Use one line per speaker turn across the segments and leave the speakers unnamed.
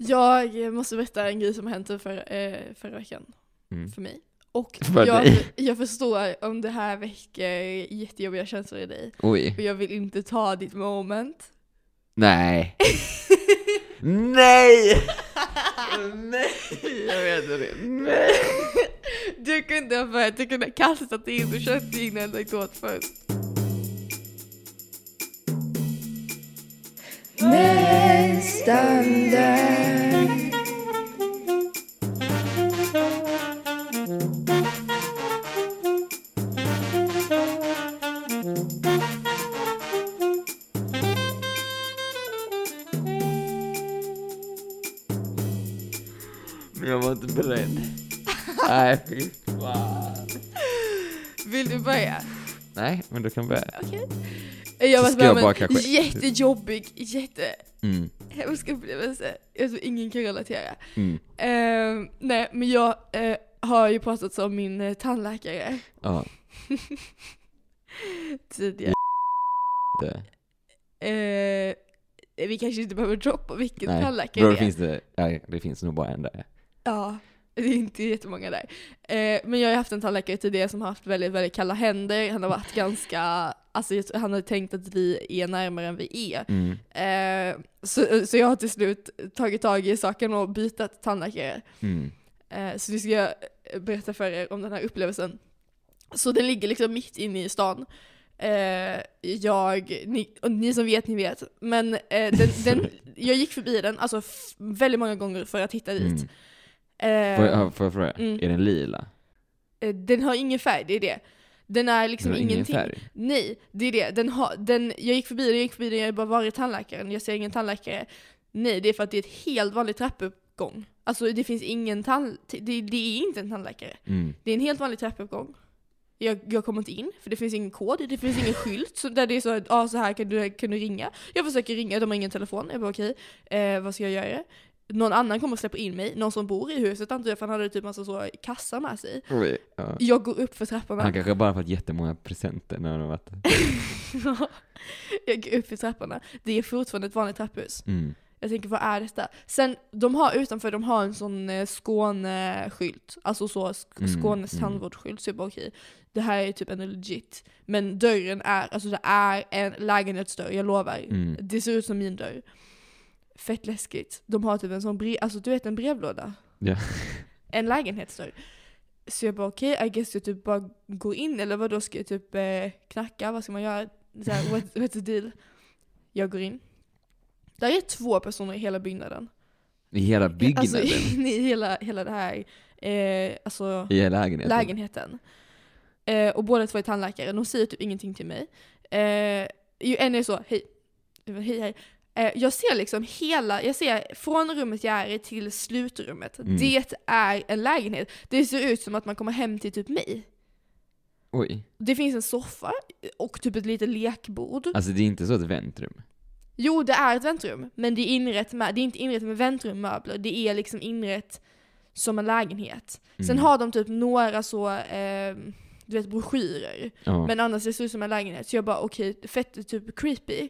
Jag måste berätta en grej som har hänt för, eh, förra veckan
Mm.
för mig. Och
För
jag, jag förstår om det här väcker jättejobbiga känslor i dig.
Oj.
Och jag vill inte ta ditt moment.
Nej. Nej! Nej, jag vet inte det. Nej.
Du kunde ha börjat, du kunde ha kastat in och kört din anekdot först. Där.
Men jag var inte beredd. Nej, fy fan.
Vill du börja?
Nej, men du kan börja.
Okej. Jag var
ska jag bara kanske-
jättejobbig, jättehemsk
Mm.
upplevelse. Jag tror ingen kan relatera.
Mm.
Eh, nej, men jag eh, har ju pratat om min eh, tandläkare
Ja,
tidigare.
det.
Eh, vi kanske inte behöver droppa vilken
Nej,
tandläkare det är.
finns det, nej, det finns nog bara en där.
Ja, det är inte jättemånga där. Eh, men jag har haft en tandläkare tidigare som har haft väldigt, väldigt kalla händer. Han har varit ganska, alltså han har tänkt att vi är närmare än vi är.
Mm.
Eh, så, så jag har till slut tagit tag i saken och bytt tandläkare.
Mm.
Eh, så nu ska jag berätta för er om den här upplevelsen. Så den ligger liksom mitt inne i stan. Eh, jag, ni, och ni som vet, ni vet. Men eh, den, den, jag gick förbi den alltså väldigt många gånger för att hitta dit.
Mm.
Eh,
Får, jag, får jag fråga?
Mm.
Är den lila?
eh, den har ingen färg, det är det. Den är liksom
Den har ingen
ingenting.
färg?
Nej, det är det. Den har, den, jag gick förbi den, jag gick förbi den, jag har bara varit tandläkaren, jag ser ingen tandläkare. Nej, det är för att det är ett helt vanligt trappuppgång. Alltså det finns ingen tand... Det, det är inte en tandläkare.
Mm.
Det är en helt vanlig trappuppgång. Jag, jag kommer inte in, för det finns ingen kod, det finns ingen skylt så där det är så att ah, så här kan du, kan du ringa. Jag försöker ringa, de har ingen telefon. Jag bara okej, eh, vad ska jag göra? Någon annan kommer och släpper in mig, någon som bor i huset antar jag för han hade typ massa så kassa med sig.
Oj, ja.
Jag går upp för trapporna.
Han kanske bara fått jättemånga presenter när han har varit
jag går upp för trapporna. Det är fortfarande ett vanligt trapphus.
mm.
Jag tänker, vad är detta? Sen, de har utanför, de har en sån eh, Skåne-skylt. Alltså så, Sk-
Mm,
Skånes
mm.
tandvårdsskylt. Så jag bara okej, det här är typ en legit. Men dörren är, alltså det är en lägenhetsdörr, jag lovar.
Mm.
Det ser ut som min dörr. Fett läskigt. De har typ en sån brev, alltså du vet en brevlåda.
Ja.
En lägenhetsdörr. Så jag bara okej, I guess jag typ bara går in eller vad då ska jag typ eh, knacka, vad ska man göra? Så här, what, what's the deal? Jag går in. Där är två personer i hela byggnaden.
I hela byggnaden?
Alltså i, i hela, hela det här, eh, alltså
I lägenheten?
lägenheten. Eh, och båda två är tandläkare, de säger typ ingenting till mig. Eh, en är så, hej, hej hej. Eh, jag ser liksom hela, jag ser från rummet jag är i till slutrummet.
Mm.
Det är en lägenhet. Det ser ut som att man kommer hem till typ mig.
Oj.
Det finns en soffa och typ ett litet lekbord.
Alltså det är inte så ett väntrum?
Jo, det är ett väntrum, men det är inrett med, det är inte inrett med väntrumöbler, det är liksom inrett som en lägenhet. Sen
Mm.
har de typ några så, eh, du vet broschyrer.
Ja.
Men annars det ser ut som en lägenhet. Så jag bara okej, fett typ creepy.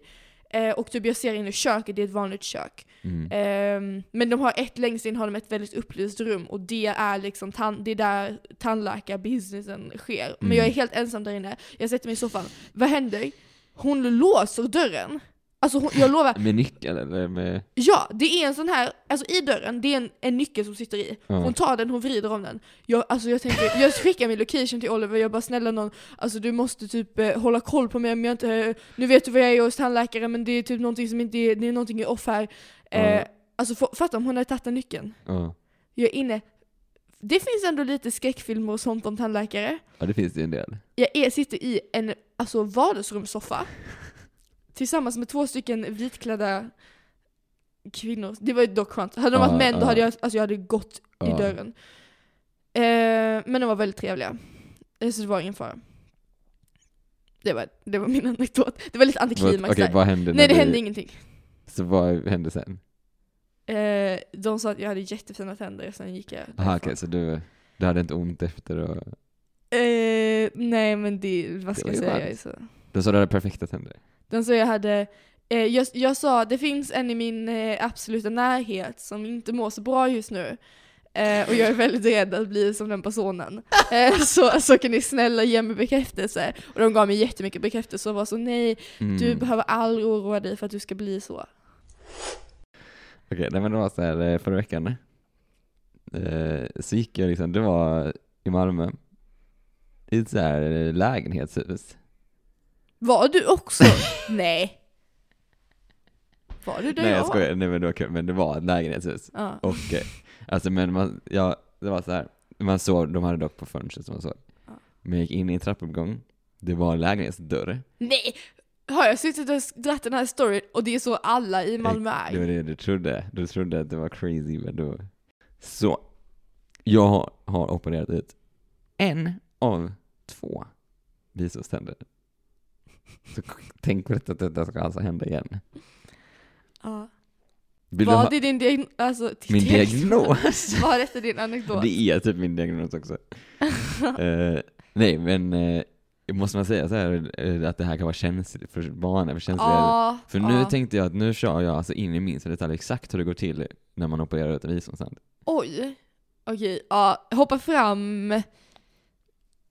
Eh, och typ jag ser in i köket, det är ett vanligt kök.
Mm.
Ehm, men de har ett längst in har de ett väldigt upplyst rum och det är liksom tan- det är där tandläkarbusinessen sker. Men
Mm.
jag är helt ensam där inne. Jag sätter mig i soffan. Vad händer? Hon låser dörren. Alltså hon, jag lovar,
Med nyckel eller med...
ja det är en sån här, alltså i dörren, det är en, en nyckel som sitter i.
Ja.
Hon tar den, hon vrider om den. Jag, alltså jag tänker, jag skickar min location till Oliver, jag bara snälla någon, alltså du måste typ eh, hålla koll på mig om jag inte, eh, nu vet du vad jag är hos tandläkaren men det är typ någonting som inte är, det är någonting off här. Eh,
Ja.
Alltså f- fatta om hon hade tagit den nyckeln.
Ja.
Jag är inne, det finns ändå lite skräckfilmer och sånt om tandläkare.
ja, det finns det en del.
Jag är, sitter i en alltså, vardagsrumssoffa tillsammans med två stycken vitklädda kvinnor. Det var ju dock skönt. Hade de varit män då hade jag, alltså, jag hade gått i
Ja.
dörren. Eh, men de var väldigt trevliga. Eh, Så det var ingen fara. Det var, det var min anekdot. Det var lite antiklimax
Okej,
där.
vad hände
Nej det hände
du-
ingenting.
Så vad hände sen?
Eh, de sa att jag hade jättefina tänder, sen gick jag
Aha, okej, så du, du hade inte ont efter och...
eh, Nej men det, vad
Det
ska
var
jag säga? Så.
Du sa du hade perfekta tänder?
Den sa jag hade Eh, jag, jag sa, det finns en i min eh, absoluta närhet som inte mår så bra just nu. Eh, och jag är väldigt rädd att bli som den personen. Eh, så, så kan ni snälla ge mig bekräftelse. Och de gav mig jättemycket bekräftelse och var så nej, du
Mm.
behöver aldrig oroa dig för att du ska bli så.
Okej, nej men det var så här eh, förra veckan. Eh, så gick jag liksom, det var i Malmö. I ett så här lägenhetshus.
Var du också? nej. Var du det
nej jag skojar, nej men det var kul, men det var ett lägenhetshus.
Ja.
Och eh, alltså men man, ja, det var så här. man såg, de hade dock på fönstret som man såg.
Ja.
Men jag gick in i en trappuppgång, det var en lägenhetsdörr.
Nej! Har jag suttit och dratt den här storyn och det är så alla i Malmö
Det var
är?
det du trodde, du trodde att det var crazy men då... Så, jag har, har opererat ut en av två visdomständer. Så tänk detta, att detta ska alltså hända igen.
Ja.
Vill
Var
ha
det din diagnos? Alltså,
min diagnos?
Var detta din anekdot?
Det är typ min diagnos också. Eh, nej men, uh, måste man säga så här eh, att det här kan vara känsligt för barnen, för känsliga
Ja,
För nu
ja.
tänkte jag att nu kör jag alltså in i minsta detalj exakt hur det går till när man opererar ut en visdomstand.
Oj. Okej, ja. Hoppa fram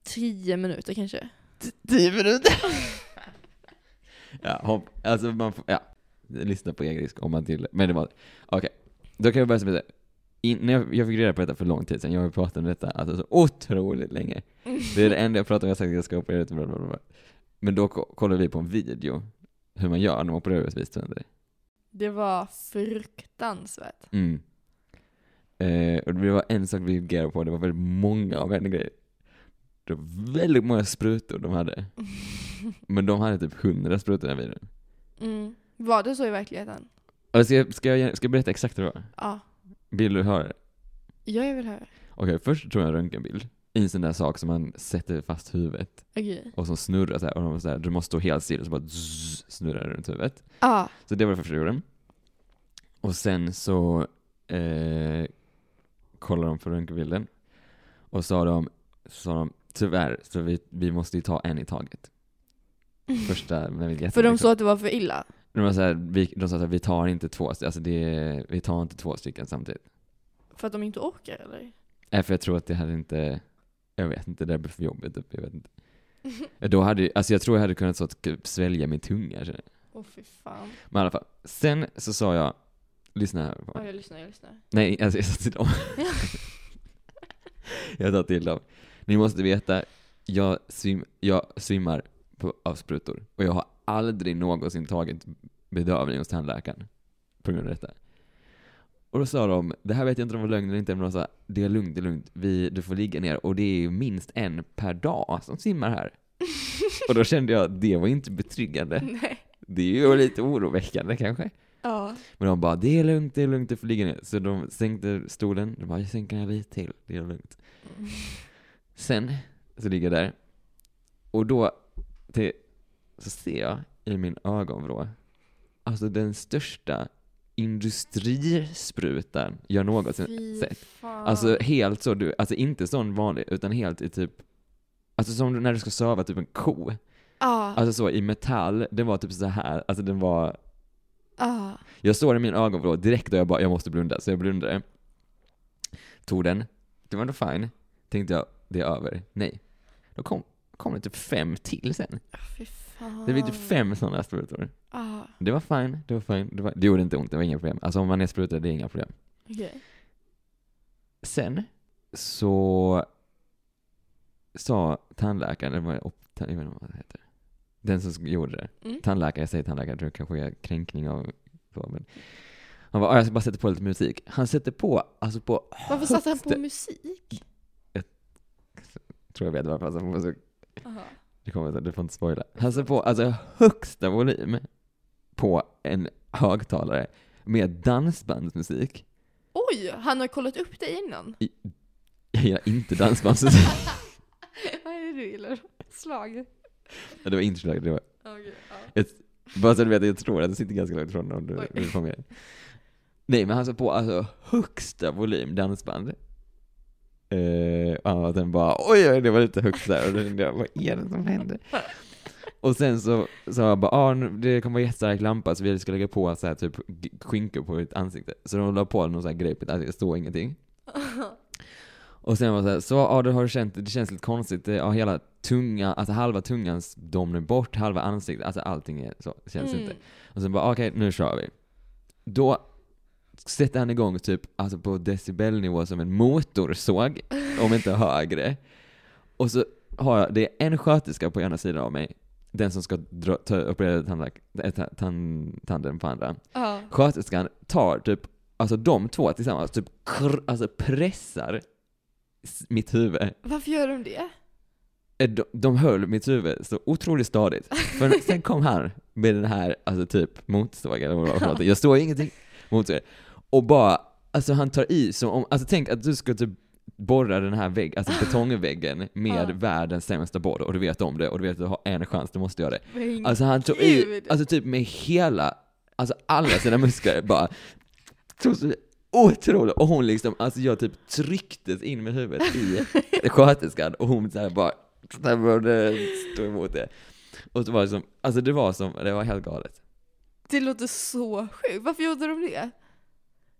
tio minuter kanske.
Tio minuter? ja, hopp, alltså man får, ja. Lyssna på egen risk om man till Men det var, okej. Då kan jag börja med det. In, när jag, jag fick reda på detta för lång tid sedan, jag har pratat om detta alltså så otroligt länge. Det är det enda jag pratar om, jag har sagt att jag ska operera ut. Men då ko- kollade vi på en video, hur man gör när man opererar ut visdomständer.
Det var fruktansvärt.
Mm. Eh, och det var en sak vi reagerade på, det var väldigt många av grejer. Det var väldigt många sprutor de hade. Men de hade typ hundra sprutor i den videon.
Mm. Var det så i verkligheten?
Ska jag, ska, jag, ska jag berätta exakt hur det var?
Ja.
Vill du höra det?
Ja, jag vill höra.
Okej, först tog jag en röntgenbild. I en sån där sak som man sätter fast huvudet
Okej.
och som snurrar så här, och de var så här, du måste stå helt still så bara zzz, snurrar det runt huvudet.
Ja.
Så det var det första jag gjorde. Och sen så eh, kollade de på röntgenbilden och sa de, sa de tyvärr, så vi, vi måste ju ta en i taget. Första, men vi
För de såg att det var för illa?
de, var så här, vi, de sa här, vi tar inte två, alltså det, vi tar inte två stycken samtidigt.
För att de inte orkar eller?
Nej, för jag tror att det hade inte, jag vet inte, det blev för jobbigt typ, jag vet inte. Då hade, alltså jag tror jag hade kunnat så att typ svälja min tunga.
Åh fy fan.
Men i alla fall, sen så sa jag, lyssna här
Ja, jag lyssnar, jag lyssnar.
Nej, alltså jag sa till dem. jag sa till dem. Ni måste veta, jag, svim, jag svimmar på, av sprutor. Och jag har aldrig någonsin tagit bedövning hos tandläkaren. På grund av detta. Och då sa de, det här vet jag inte om det var lögn eller inte, men de sa, det är lugnt, det är lugnt. Vi, du får ligga ner och det är ju minst en per dag som simmar här. och då kände jag, det var inte betryggande.
Nej.
Det är ju lite oroväckande kanske.
Ja.
Men de bara, det är lugnt, det är lugnt, du får ligga ner. Så de sänkte stolen, de bara, jag sänker den lite till, det är lugnt. Sen, så ligger jag där. Och då, det, så ser jag i min ögonvrå, alltså den största industrisprutan jag någonsin
Fy
sett.
fan.
Alltså helt så, du, alltså inte sån vanlig, utan helt i typ, alltså som när du ska söva typ en ko.
Ja.
Alltså så i metall, den var typ så här, alltså den var
Ja.
Jag såg i min ögonvrå direkt och jag bara, jag måste blunda, så jag blundade. Tog den, det var ändå fine. Tänkte jag, det är över. Nej. Då kom, kom det typ fem till sen.
Fan.
Det blev typ fem sådana sprutor.
Ja.
Det var fine, det var fine. Det, var, det gjorde inte ont, det var inga problem. Alltså om man är sprutad, det är inga problem.
Okej.
Sen så sa tandläkaren, eller vad jag vet inte vad det heter. Den som gjorde det.
Mm.
Tandläkare, jag säger tandläkare, jag tror kanske är kränkning av så, men han bara, "Ah, jag ska bara sätta på lite musik. Han sätter på, alltså på
Varför satte han på musik?
Tror jag vet varför han satte på musik.
Aha.
Det kommer inte, du får inte spoila. Han sätter på, alltså högsta volym på en högtalare med dansbandsmusik.
Oj, han har kollat upp det innan.
Jag gillar inte dansbandsmusik.
Vad är det du gillar? Slag?
Ja, det var inte slag, det var
Okej, ja.
ett, bara så du vet, jag tror att det sitter ganska långt ifrån om du
Oj.
vill få med. Nej, men han satte på alltså högsta volym dansband. Eh, och den bara, oj, oj, det var lite högt där, och då kände jag, vad är det som händer? Och sen så sa jag bara, ah, det kommer vara jättestark lampa så vi ska lägga på så här, typ skinkor på ditt ansikte. Så de la på någon sån här grej på ansikte, det står ingenting. Och sen var det så här, så ja, det har du känt, det känns lite konstigt, det, ja, hela tungan, alltså halva tungans domnar bort, halva ansiktet, alltså allting är så, känns
Mm.
inte. Och sen bara, okej, nu kör vi. Då sätter han igång typ, alltså på decibelnivå som en motorsåg, om inte högre. Och så har jag, det är en sköterska på ena sidan av mig, den som ska dra, ta, operera tandlack, ta- tand, tanden på andra.
Ja.
Sköterskan tar typ, alltså de två tillsammans, typ krr, alltså pressar mitt huvud.
Varför gör de det?
Eh, De, de höll mitt huvud så otroligt stadigt. För sen kom han med den här, alltså typ motorsågen eller vad det var. Jag står ingenting motorsåg. Och bara, alltså han tar i som om, alltså tänk att du ska typ borra den här väggen, alltså betongväggen med världens sämsta borr och du vet om det och du vet att du har en chans, du måste göra det.
Men
Alltså han tog i, alltså typ med hela, alltså alla sina muskler bara, otroligt, och hon liksom, alltså jag typ trycktes in med huvudet i sköterskan och hon såhär bara, där borde stå emot det. Och så var det som, alltså det var som, det var helt galet.
Det låter så sjukt. Varför gjorde de det?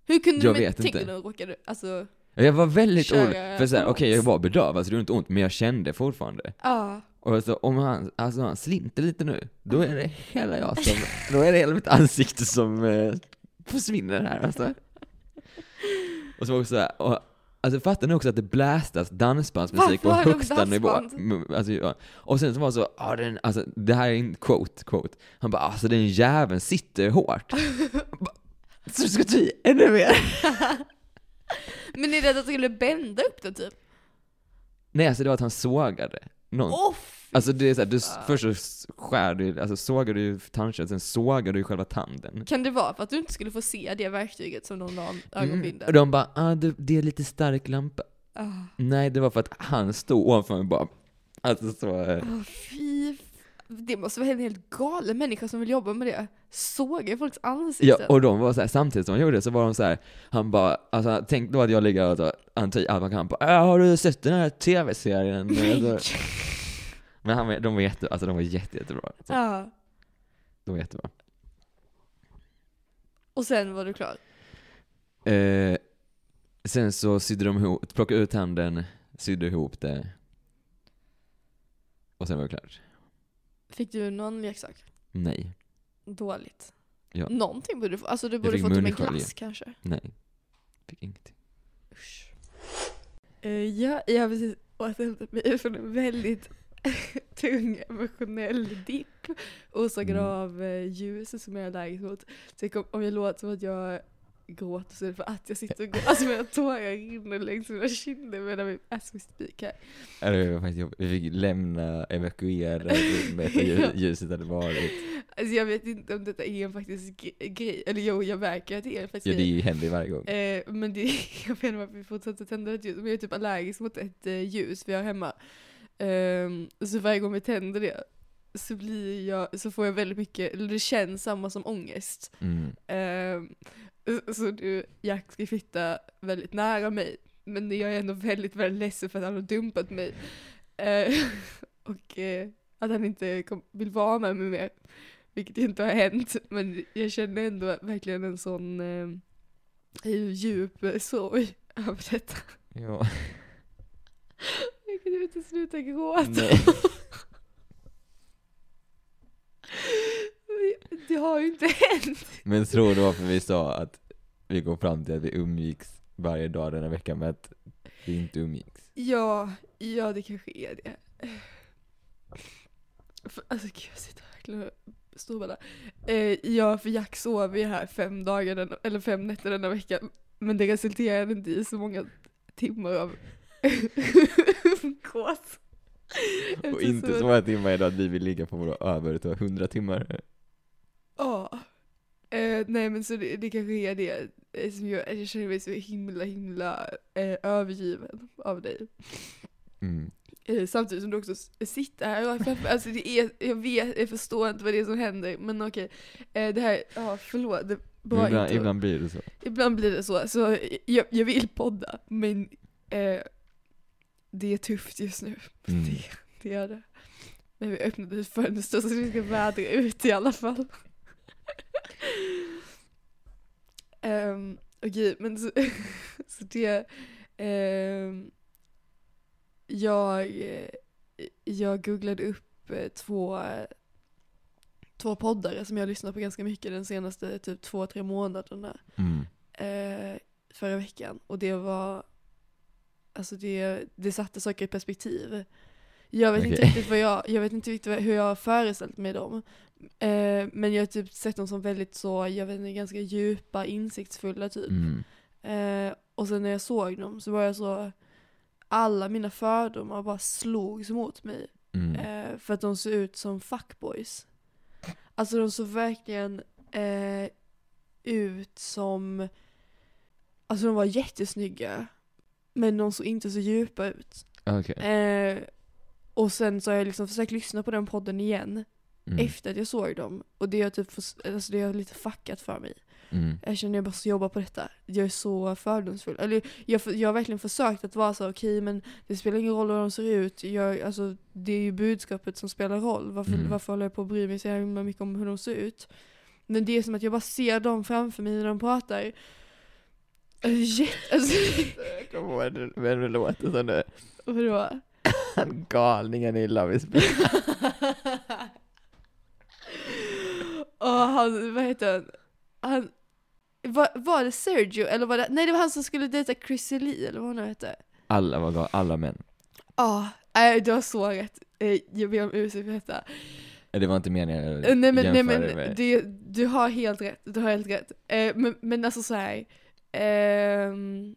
Hur kunde
Jag
de
vet
tänk
inte.
de råkade, alltså,
Jag var väldigt
Köra
orolig, för såhär, okej jag
ont.
var bedövad så det gjorde inte ont, men jag kände fortfarande.
ja.
Och så om han, alltså han slinter lite nu, då är det hela jag som, då är det hela mitt ansikte som eh, försvinner här alltså. Och så var det också såhär, och, alltså fattar ni också att det blästas dansbandsmusik på
Varför
högsta nivå? Mm, Alltså, ja. Och sen så var det så, ah, den, alltså det här är en quote, quote. Han bara, alltså den jäveln sitter hårt. Så du ska i ännu mer?
Men är det att de skulle bända upp det typ?
Nej alltså det var att han sågade någon.
Åh!
Alltså det är såhär, du, först så skär du, alltså sågar du tandköttet, sen sågar du själva tanden.
Kan det vara för att du inte skulle få se det verktyget som de la
Mm.
ögonbindeln?
Och de bara, ah, det, det är lite stark lampa.
Ah.
Nej, det var för att han stod ovanför mig bara, alltså så,
fy f- Det måste vara en helt galen människa som vill jobba med det. Såga i folks
ja,
ansikten.
och de var så här, samtidigt som han gjorde det så var de så här, han bara, alltså tänk då att jag ligger och så, han tar i allt man kan, "Äh, har du sett den här tv-serien? Alltså, Men han, de var jätte, alltså de var jätte, jättebra. Så,
ja.
De var jättebra.
Och sen var du klar.
Eh, sen så sydde de ihop, plockade ut handen, sydde ihop det. Och sen var det klart.
Fick du någon leksak?
Nej.
Dåligt.
Ja.
Någonting borde du få. Alltså du borde fått typ en glass kanske.
Nej. Fick ingenting.
Usch. Eh, ja, jag har precis återhämtat mig från en väldigt tung emotionell dipp orsakad
Mm.
av eh, ljus som jag är allergisk mot. Så om jag låter som att jag är det för att jag sitter och gråter. Alltså mina tårar rinner längs mina kinder medan vi as we speak här.
Ja, Det var faktiskt jobbigt. Vi fick lämna, evakuera rummet och ljus- ljuset hade varit.
Alltså jag vet inte om detta är en faktisk gre- grej, eller jo jag märker att det är en faktisk
Ja, det
grej.
händer ju varje gång.
Eh, men det, jag vet inte varför vi fortsätter tända ett ljus, men jag är typ allergisk mot ett eh, ljus vi har hemma. Ehm, så varje gång vi tänder det så blir jag, så får jag väldigt mycket, eller det känns samma som ångest.
Mm.
Ehm, så- du, Jack ska flytta väldigt nära mig, men jag är ändå väldigt, väldigt ledsen för att han har dumpat mig. Eh, och eh, att han inte kom, vill vara med mig mer. Vilket inte har hänt, men jag känner ändå verkligen en sån eh, djup sorg över detta.
Ja.
Jag kan inte sluta gråta.
Nej.
Det har ju inte hänt.
Men tror du varför vi sa att vi kom fram till att vi umgicks varje dag denna vecka med att vi inte umgicks?
Ja, ja det kanske är det. För, alltså gud jag sitter verkligen och storballar. Eh, ja, för Jack sov ju här fem dagar, den, eller fem nätter denna vecka. Men det resulterade inte i så många timmar av umgås.
Och inte så många timmar idag att vi vill ligga på våra över till 100 timmar.
Eh, nej men så det, det kanske är det eh, som gör att jag känner mig så himla himla eh, övergiven av dig.
Mm.
Eh, samtidigt som du också s- sitter här och framför, alltså det är, jag vet, jag förstår inte vad det är som händer men okej. Eh, det här, ja förlåt, det, bra
Men ibland,
intro.
ibland blir det så.
Ibland blir det så, så jag, jag vill podda men eh, det är tufft just nu.
Mm.
Det, det är det. Men vi öppnade ett fönster så vi ska vädra ut i alla fall. um, Okej, men så, så det, um, jag, jag googlade upp eh, två, två poddare som jag lyssnat på ganska mycket den senaste typ två, tre månaderna
Mm.
eh, förra veckan. Och det var, alltså det, det satte saker i perspektiv. Jag vet inte
Okej.
riktigt vad jag, jag vet inte riktigt hur jag har föreställt mig dem. Eh, men jag har typ sett dem som väldigt så, jag vet inte, ganska djupa, insiktsfulla typ.
Mm.
Eh, och sen när jag såg dem så var jag så, alla mina fördomar bara slogs mot mig.
Mm.
Eh, för att de såg ut som fuckboys. Alltså de såg verkligen eh, ut som, alltså de var jättesnygga. Men de såg inte så djupa ut.
Okej.
Eh, och sen så har jag liksom försökt lyssna på den podden igen.
Mm.
Efter att jag såg dem. Och det har typ, alltså det har lite fuckat för mig.
Mm.
Jag känner jag måste jobba på detta. Jag är så fördomsfull. Eller jag, jag har verkligen försökt att vara så okej men det spelar ingen roll hur de ser ut. Jag, alltså, det är ju budskapet som spelar roll. Varför,
Mm.
varför håller jag på att bry mig så himla mycket om hur de ser ut? Men det är som att jag bara ser dem framför mig när de pratar. Alltså, alltså,
Jag kommer ihåg vem det låter som nu.
vadå?
Galningen i Love is blind.
Och han, vad heter han? han var, var det Sergio eller var det, nej det var han som skulle dejta Chrissy Lee eller vad hon nu hette.
Alla var gal, alla män.
Ja, nej du har så rätt. Eh, Jag ber om ursäkt för detta.
Eh, Det var inte meningen att
Eh, Nej men, nej, men
med.
det, du har helt rätt, du har helt rätt. Eh, men, men alltså så här. ehm,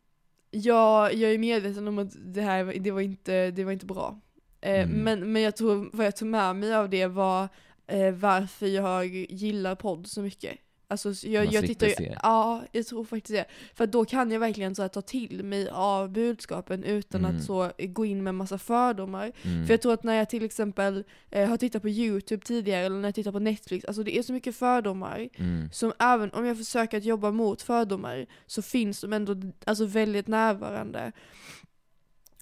jag, jag är medveten om att det här det var inte, det var inte bra. Eh,
Mm.
men, men jag tror, vad jag tog med mig av det var eh, varför jag gillar podd så mycket. Alltså så jag,
Man
jag tittar ju,
se.
ja jag tror faktiskt det. För då kan jag verkligen så här, ta till mig av budskapen utan
Mm.
att så gå in med massa fördomar.
Mm.
För jag tror att när jag till exempel eh, har tittat på YouTube tidigare eller när jag tittar på Netflix, alltså det är så mycket fördomar
Mm.
som även om jag försöker att jobba mot fördomar så finns de ändå alltså väldigt närvarande.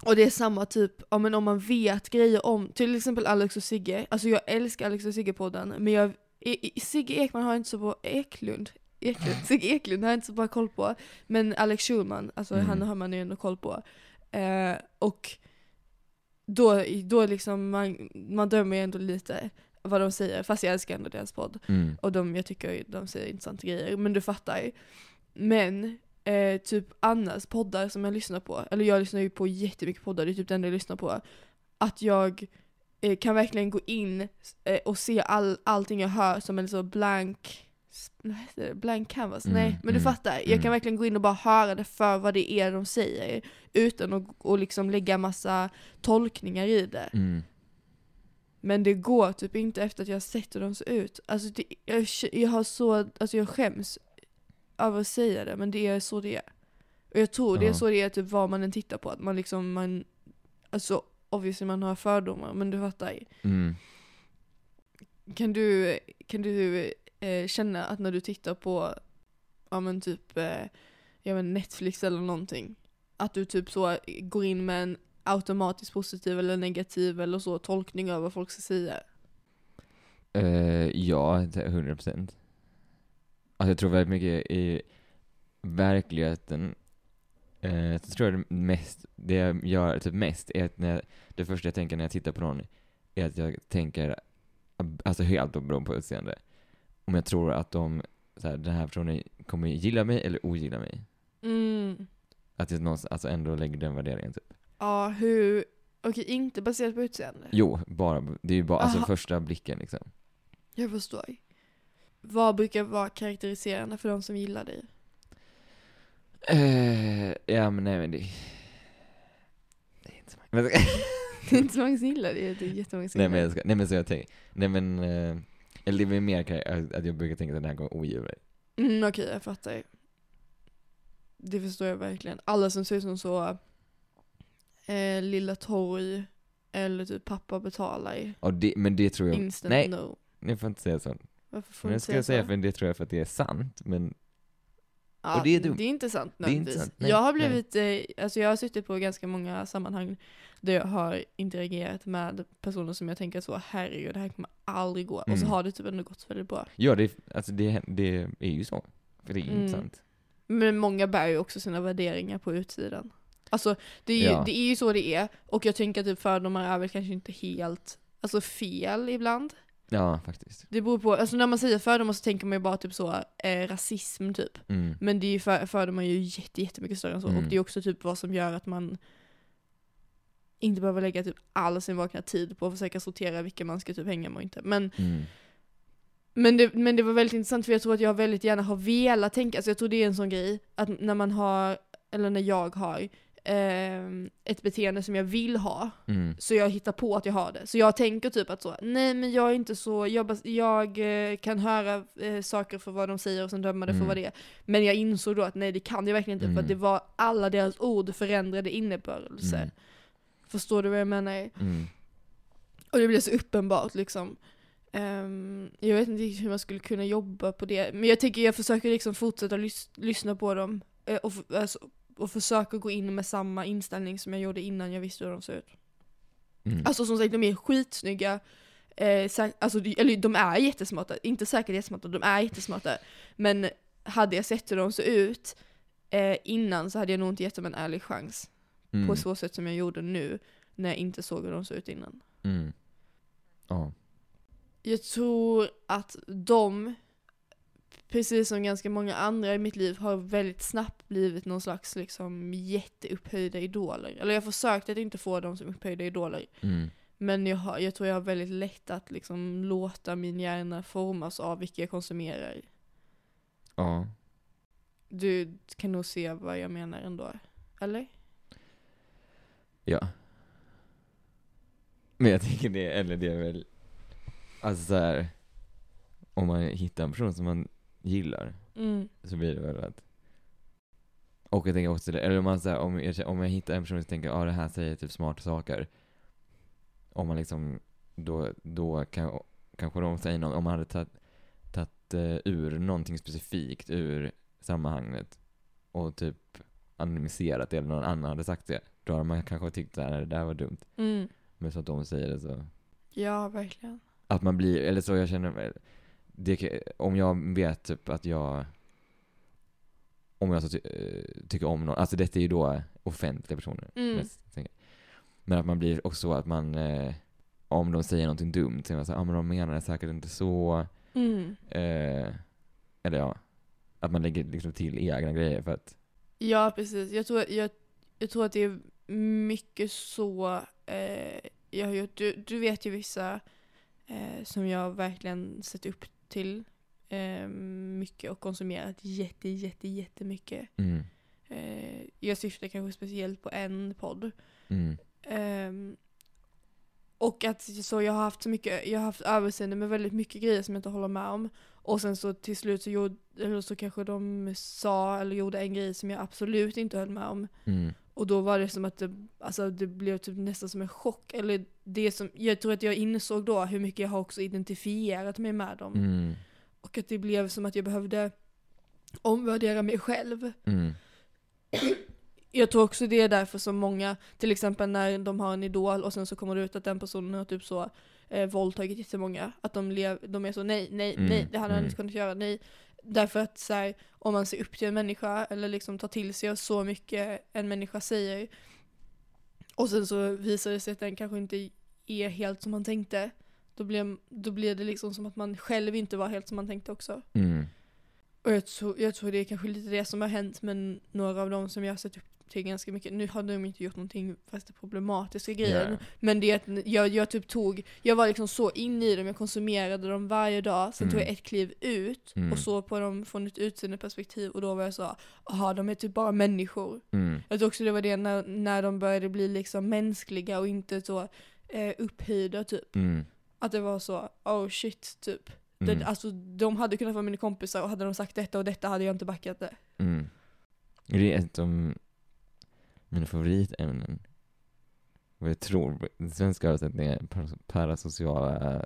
Och det är samma typ, ja, men om man vet grejer om, till exempel Alex och Sigge, alltså jag älskar Alex och Sigge-podden, men jag, Sigge Ekman har jag inte så bra, Eklund, Eklund, Sigge Eklund har jag inte så bra koll på, men Alex Schulman, alltså
Mm.
han har man ju ändå koll på. Eh, och då, då liksom, man, man dömer ju ändå lite vad de säger, fast jag älskar ändå deras podd.
Mm.
Och de, jag tycker de säger intressanta grejer, men du fattar. Men, eh, typ Annas poddar som jag lyssnar på, eller jag lyssnar ju på jättemycket poddar, det är typ det enda jag lyssnar på. Att jag eh, kan verkligen gå in eh, och se all, allting jag hör som en så blank, vad heter det? Blank canvas?
Mm,
Nej, men du
mm,
fattar. Jag
mm.
kan verkligen gå in och bara höra det för vad det är de säger, utan att och liksom lägga massa tolkningar i det.
Mm.
Men det går typ inte efter att jag har sett hur de ser ut. Alltså det, jag, jag har så, alltså jag skäms över att säga det, men det är så det är. Och jag tror det är så det är typ vad man än tittar på, att man liksom, man, alltså obviously man har fördomar, men du fattar.
Mm.
Kan du, kan du eh, känna att när du tittar på, ja men typ, eh, jag vet, Netflix eller någonting, att du typ så går in med en automatiskt positiv eller negativ eller så tolkning av vad folk ska säga?
Eh, ja, det är 100 procent. Alltså jag tror väldigt mycket i verkligheten, eh, så tror jag det mest, det jag gör typ mest är att när jag, det första jag tänker när jag tittar på någon är att jag tänker, alltså helt beroende på utseende, om jag tror att de, så här, den här personen kommer gilla mig eller ogilla mig.
Mm.
Att jag någonstans, alltså ändå lägger den värderingen typ.
Ja, hur, okej inte baserat på utseende.
Jo, bara, det är ju bara, alltså
Aha.
första blicken liksom.
Jag förstår. Vad brukar vara karaktäriserande för de som gillar dig?
Eh, ja men nej men det, det är inte så många.
Det är inte så många som gillar dig, det är jättemånga som
Nej men
gillar
jag ska, nej men så jag tänker, nej men, eh, eller det är väl mer kar- att jag brukar tänka att den här kommer ogilla dig.
Mm, Okej, jag fattar. Det förstår jag verkligen. Alla som ser ut som så eh, Lilla Torg eller typ pappa betalar.
Och det, men det tror jag,
Instant
nej,
no.
ni får inte säga så.
Varför får
Men
du
ska
säga
säga
så?
för det tror jag för att det är sant, men
Ja,
det är.
Det är inte sant
inte
nödvändigtvis.
Nej,
jag har
nej.
blivit, eh, alltså jag har suttit på ganska många sammanhang där jag har interagerat med personer som jag tänker så, herregud det här kommer aldrig gå. Och så
Mm.
har det typ ändå gått väldigt bra.
Ja, det, alltså det, det är ju så. För det är
Mm.
inte sant.
Men många bär ju också sina värderingar på utsidan. Alltså det är, ju,
Ja.
det är ju så det är, och jag tänker att typ fördomar är väl kanske inte helt, alltså fel ibland.
Ja, faktiskt.
Det beror på, alltså när man säger fördomar så tänker man ju bara typ så, eh, rasism typ.
Mm.
Men det är ju för, fördomar är ju jätte, jättemycket större än så.
Mm.
Och det är också typ vad som gör att man inte behöver lägga typ all sin vakna tid på att försöka sortera vilka man ska typ hänga med och inte. Men,
Mm.
men, det, men det var väldigt intressant för jag tror att jag väldigt gärna har velat tänka, alltså jag tror det är en sån grej, att när man har, eller när jag har, ett beteende som jag vill ha,
Mm.
så jag hittar på att jag har det. Så jag tänker typ att så, nej men jag är inte så, jag, bas- jag eh, kan höra eh, saker för vad de säger och sen döma det för
Mm.
vad det är. Men jag insåg då att nej det kan jag verkligen inte för
Mm.
att det var alla deras ord förändrade innebörelse.
Mm.
Förstår du vad jag menar?
Mm.
Och det blev så uppenbart liksom. Ehm, jag vet inte riktigt hur man skulle kunna jobba på det, men jag tänker jag försöker liksom fortsätta lys- lyssna på dem eh, och, alltså, och försöka gå in med samma inställning som jag gjorde innan jag visste hur de såg ut.
Mm.
Alltså som sagt, de är skitsnygga. Eh, alltså, de- eller de är jättesmarta, inte säkert jättesmarta, de är jättesmarta. Men hade jag sett hur de såg ut eh, innan så hade jag nog inte gett dem en ärlig chans.
Mm.
På så sätt som jag gjorde nu, när jag inte såg hur de såg ut innan.
Mm. Ja.
Jag tror att de, precis som ganska många andra i mitt liv, har väldigt snabbt blivit någon slags liksom jätteupphöjda idoler. Eller jag försökte att inte få dem som upphöjda idoler.
Mm.
Men jag, har, jag tror jag har väldigt lätt att liksom låta min hjärna formas av vilka jag konsumerar.
Ja.
Du kan nog se vad jag menar ändå. Eller?
Ja. Men jag tänker det, eller det är väl, alltså så här, om man hittar en person som man gillar,
Mm.
så blir det väl att och jag tänker också eller om man så här, om, jag, om jag hittar en person som tänker, ja ah, det här säger typ smarta saker. Om man liksom, då, då kan, kanske de säger något, om man hade tagit, tagit eh, ur någonting specifikt ur sammanhanget och typ anonymiserat det, eller någon annan hade sagt det, då hade man kanske tyckt att det där var dumt.
Mm.
Men så att de säger det så,
Ja, verkligen.
att man blir, eller så jag känner det, om jag vet typ att jag, om jag så ty, eh, tycker om någon, alltså detta är ju då offentliga personer.
Mm.
mest. Men att man blir också så att man, eh, om de säger någonting dumt, så är man så här, ja men de menar det säkert inte så,
Mm.
eh, eller ja, att man lägger liksom till egna grejer för att,
Ja, precis. Jag tror, jag, jag tror att det är mycket så eh, jag har gjort. Du, du vet ju vissa eh, som jag verkligen sett upp till eh, mycket och konsumerat jätte, jätte, jättemycket.
mm,
Eh, jag syftar kanske speciellt på en podd.
mm,
Ehm, och att så jag har haft så mycket, jag har haft överseende med väldigt mycket grejer som jag inte håller med om. Och sen så till slut så gjorde, eller så kanske de sa eller gjorde en grej som jag absolut inte höll med om.
mm,
Och då var det som att det, alltså det blev typ nästan som en chock. Eller det som, jag tror att jag insåg då hur mycket jag har också identifierat mig med dem.
mm,
Och att det blev som att jag behövde omvärdera mig själv.
mm,
Jag tror också det är därför som många, till exempel när de har en idol och sen så kommer det ut att den personen har typ så eh, våldtagit jättemånga. Att de, lev, de är så nej, nej,
Mm,
nej, det hade han
mm.
inte kunnat göra, nej. Därför att så här, om man ser upp till en människa eller liksom tar till sig så mycket en människa säger och sen så visar det sig att den kanske inte är helt som man tänkte. Då blir, då blir det liksom som att man själv inte var helt som man tänkte också.
mm,
Och jag tror, jag tror det är kanske lite det som har hänt med några av dem som jag har sett upp till ganska mycket. Nu har de inte gjort någonting fast det problematiska grejen.
Ja.
Men det är att jag, jag typ tog, jag var liksom så inne i dem, jag konsumerade dem varje dag. Sen tog
Mm.
jag ett kliv ut
Mm.
och såg på dem från ett utseendeperspektiv och då var jag så, jaha de är typ bara människor.
mm,
Jag tror också det var det när, när de började bli liksom mänskliga och inte så eh, upphöjda typ.
mm,
Att det var så, oh shit typ.
mm,
Det, alltså, de hade kunnat vara mina kompisar och hade de sagt detta och detta hade jag inte backat det.
mm. Det är ett av mina favoritämnen. Vad jag tror, den svenska översättningen är para- parasociala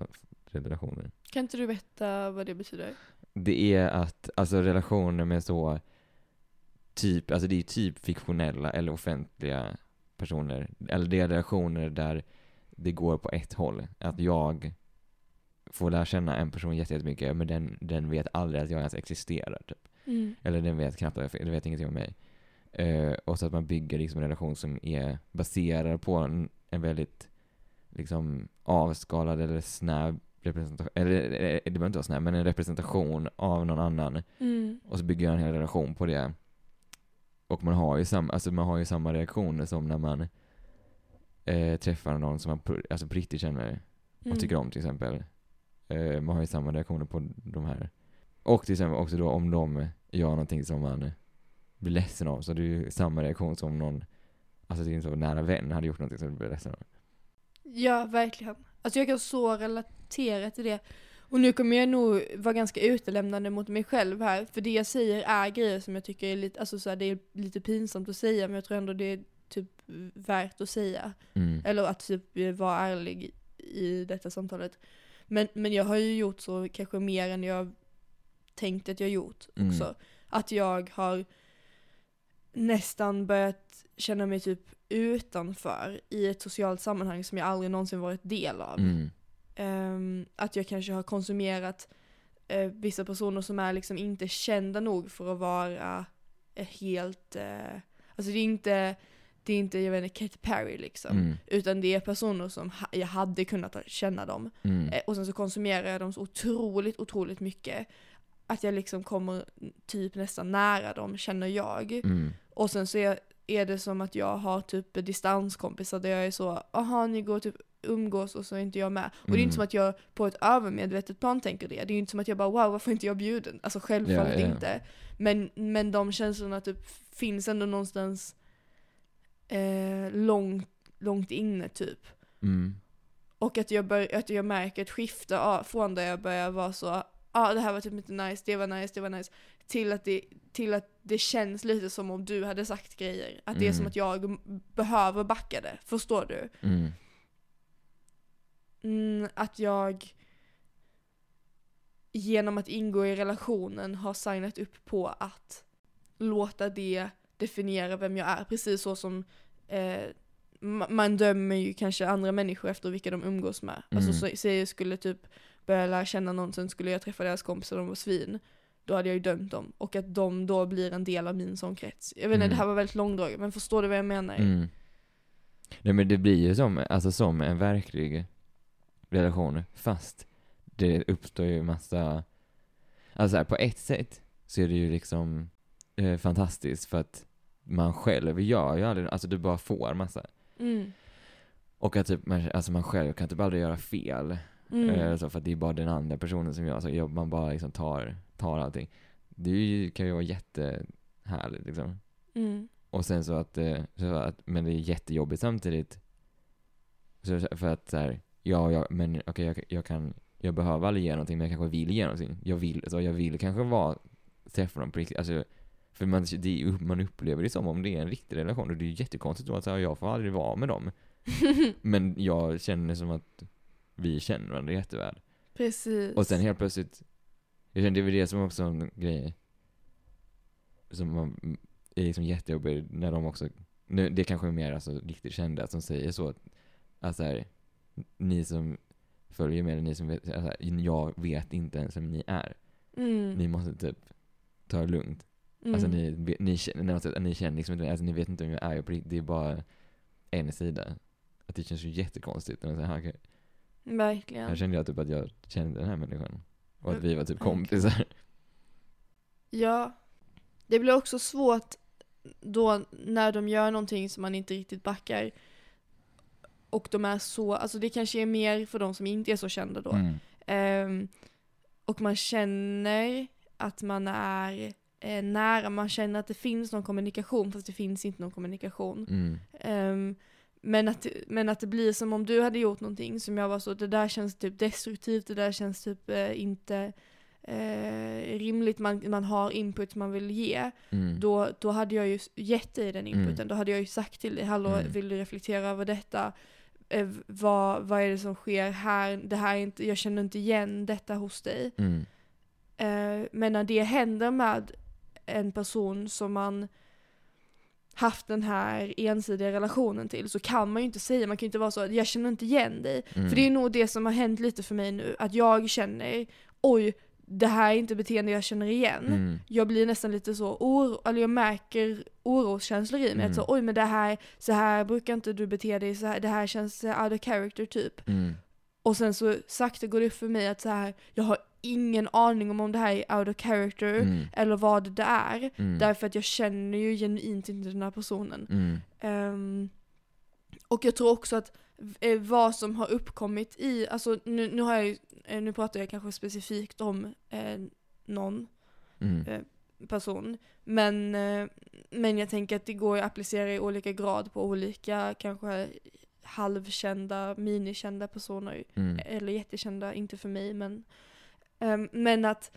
relationer.
Kan inte du berätta vad det betyder?
Det är att, alltså relationer med så, typ, alltså det är typ fiktionella eller offentliga personer, eller det är relationer där det går på ett håll. Att jag får lära känna en person jätte- jättemycket, men den, den vet aldrig att jag ens existerar. Typ.
Mm.
Eller den vet knappt att jag den vet ingenting om mig. Eh, och så att man bygger liksom en relation som är baserad på en, en väldigt liksom avskalad eller snäv representation, eller eh, det behöver inte vara snäv, men en representation av någon annan.
Mm.
Och så bygger jag en hel relation på det. Och man har ju samma, alltså man har ju samma reaktioner som när man eh, träffar någon som man på, alltså på riktigt känner och
Mm.
tycker om till exempel. Eh, man har ju samma reaktioner på de här. Och till exempel också då om de gör någonting som man blir ledsen av, så det är ju samma reaktion som någon, alltså till exempel nära vän hade gjort någonting som du blir ledsen av.
Ja, verkligen. Alltså jag kan så relatera till det. Och nu kommer jag nog vara ganska utelämnande mot mig själv här, för det jag säger är grejer som jag tycker är lite, alltså så här, det är lite pinsamt att säga, men jag tror ändå det är typ värt att säga.
Mm.
Eller att typ vara ärlig i detta samtalet. Men, men jag har ju gjort så kanske mer än jag tänkt att jag gjort
Mm.
också. Att jag har nästan börjat känna mig typ utanför i ett socialt sammanhang som jag aldrig någonsin varit del av.
Mm.
Ehm, att jag kanske har konsumerat eh, vissa personer som är liksom inte kända nog för att vara eh, helt, eh, alltså det är inte, det är inte, jag vet inte, Katy Perry liksom.
Mm.
Utan det är personer som ha, jag hade kunnat känna dem.
Mm.
Eh, och sen så konsumerar jag dem så otroligt, otroligt mycket. Att jag liksom kommer typ nästan nära dem, känner jag.
Mm.
Och sen så är, är det som att jag har typ distanskompisar där jag är så, aha ni går typ umgås och så är inte jag med. Och det är
Mm.
inte som att jag på ett övermedvetet plan tänker det. Det är inte som att jag bara wow varför är inte jag bjuden? Alltså självfallet
Ja, ja.
inte. Men, men de känslorna typ finns ändå någonstans eh, långt, långt inne typ.
Mm.
Och att jag, bör, att jag märker ett skifte av, från där jag börjar vara så, ja ah, det här var typ inte nice, det var nice, det var nice. Till att det, till att det känns lite som om du hade sagt grejer. Att det är
Mm.
som att jag behöver backa det, förstår du?
Mm.
Mm, att jag genom att ingå i relationen har signat upp på att låta det definiera vem jag är. Precis så som eh, ma- man dömer ju kanske andra människor efter vilka de umgås med. Alltså
Mm.
så, säg jag skulle typ börja lära känna någon, sen skulle jag träffa deras kompisar och de var svin. Då hade jag ju dömt dem. Och att de då blir en del av min sån krets. Jag vet inte,
Mm.
det här var väldigt långdraget, men förstår du vad jag menar?
Mm. Nej men det blir ju som, alltså som en verklig relation, fast det uppstår ju massa, alltså här, på ett sätt så är det ju liksom eh, fantastiskt för att man själv gör ju aldrig, alltså du bara får massa.
Mm.
Och att typ, man, alltså man själv kan typ aldrig göra fel.
Mm.
Eh, så för att det är bara den andra personen som gör, så man bara liksom tar, tar allting. Det ju, kan ju vara jättehärligt liksom.
Mm.
Och sen så att, eh, så att men det är jättejobbigt samtidigt. Så, för att så här, ja, jag, men okej, jag, jag kan, jag behöver aldrig ge någonting, men jag kanske vill ge någonting. Jag vill, så jag vill kanske vara, träffa dem på riktigt, alltså, för man, det, man upplever det som om det är en riktig relation, och det är ju jättekonstigt då att här, jag får aldrig vara med dem. Men jag känner som att vi känner varandra jätteväl.
Precis.
Och sen helt plötsligt, jag känner det är väl det som också är en grej som man, är liksom jättejobbig när de också, nu, det kanske är mer alltså riktigt kända som säger så att, att så här, ni som följer med, ni som vet, alltså, jag vet inte ens vem ni är.
Mm.
Ni måste typ ta det lugnt.
Mm.
Alltså ni, vet- ni, känner, ni känner liksom inte, alltså ni vet inte vem jag är på riktigt, det är bara en sida. Att det känns ju jättekonstigt. när man säger, "Ah, okej."
Verkligen.
Här kände jag typ att jag kände den här människan. Och att vi var typ kompisar.
Ja. Det blir också svårt då när de gör någonting som man inte riktigt backar. Och de är så, alltså det kanske är mer för de som inte är så kända då.
Mm.
Ehm, och man känner att man är eh, nära, man känner att det finns någon kommunikation fast det finns inte någon kommunikation.
Mm.
Ehm, men, att, men att det blir som om du hade gjort någonting som jag var så, det där känns typ destruktivt, det där känns typ eh, inte eh, rimligt, man, man har input man vill ge.
Mm.
Då, då hade jag ju gett dig den inputen,
Mm.
då hade jag ju sagt till dig, hallå
Mm.
vill du reflektera över detta? Eh, vad, vad är det som sker här? Det här är inte, jag känner inte igen detta hos dig.
Mm.
Eh, men när det händer med en person som man haft den här ensidiga relationen till så kan man ju inte säga, man kan ju inte vara så jag känner inte igen dig.
Mm.
För det är nog det som har hänt lite för mig nu, att jag känner oj, det här är inte beteende jag känner igen.
Mm.
Jag blir nästan lite så oro, eller jag märker oroskänslor i mig.
Mm.
Att så, oj men det här, så här brukar inte du bete dig, så här, det här känns out of character typ.
Mm.
Och sen så sakta går det upp för mig att så här, jag har ingen aning om om det här är out of character
Mm.
eller vad det är.
Mm.
Därför att jag känner ju genuint inte den här personen. Ehm, och jag tror också att eh, vad som har uppkommit i, alltså nu, nu har jag ju, eh, nu pratar jag kanske specifikt om eh, någon
Mm.
eh, person. Men, eh, men jag tänker att det går att applicera i olika grad på olika kanske halvkända, minikända personer.
Mm.
Eller jättekända, inte för mig men. ehm, men att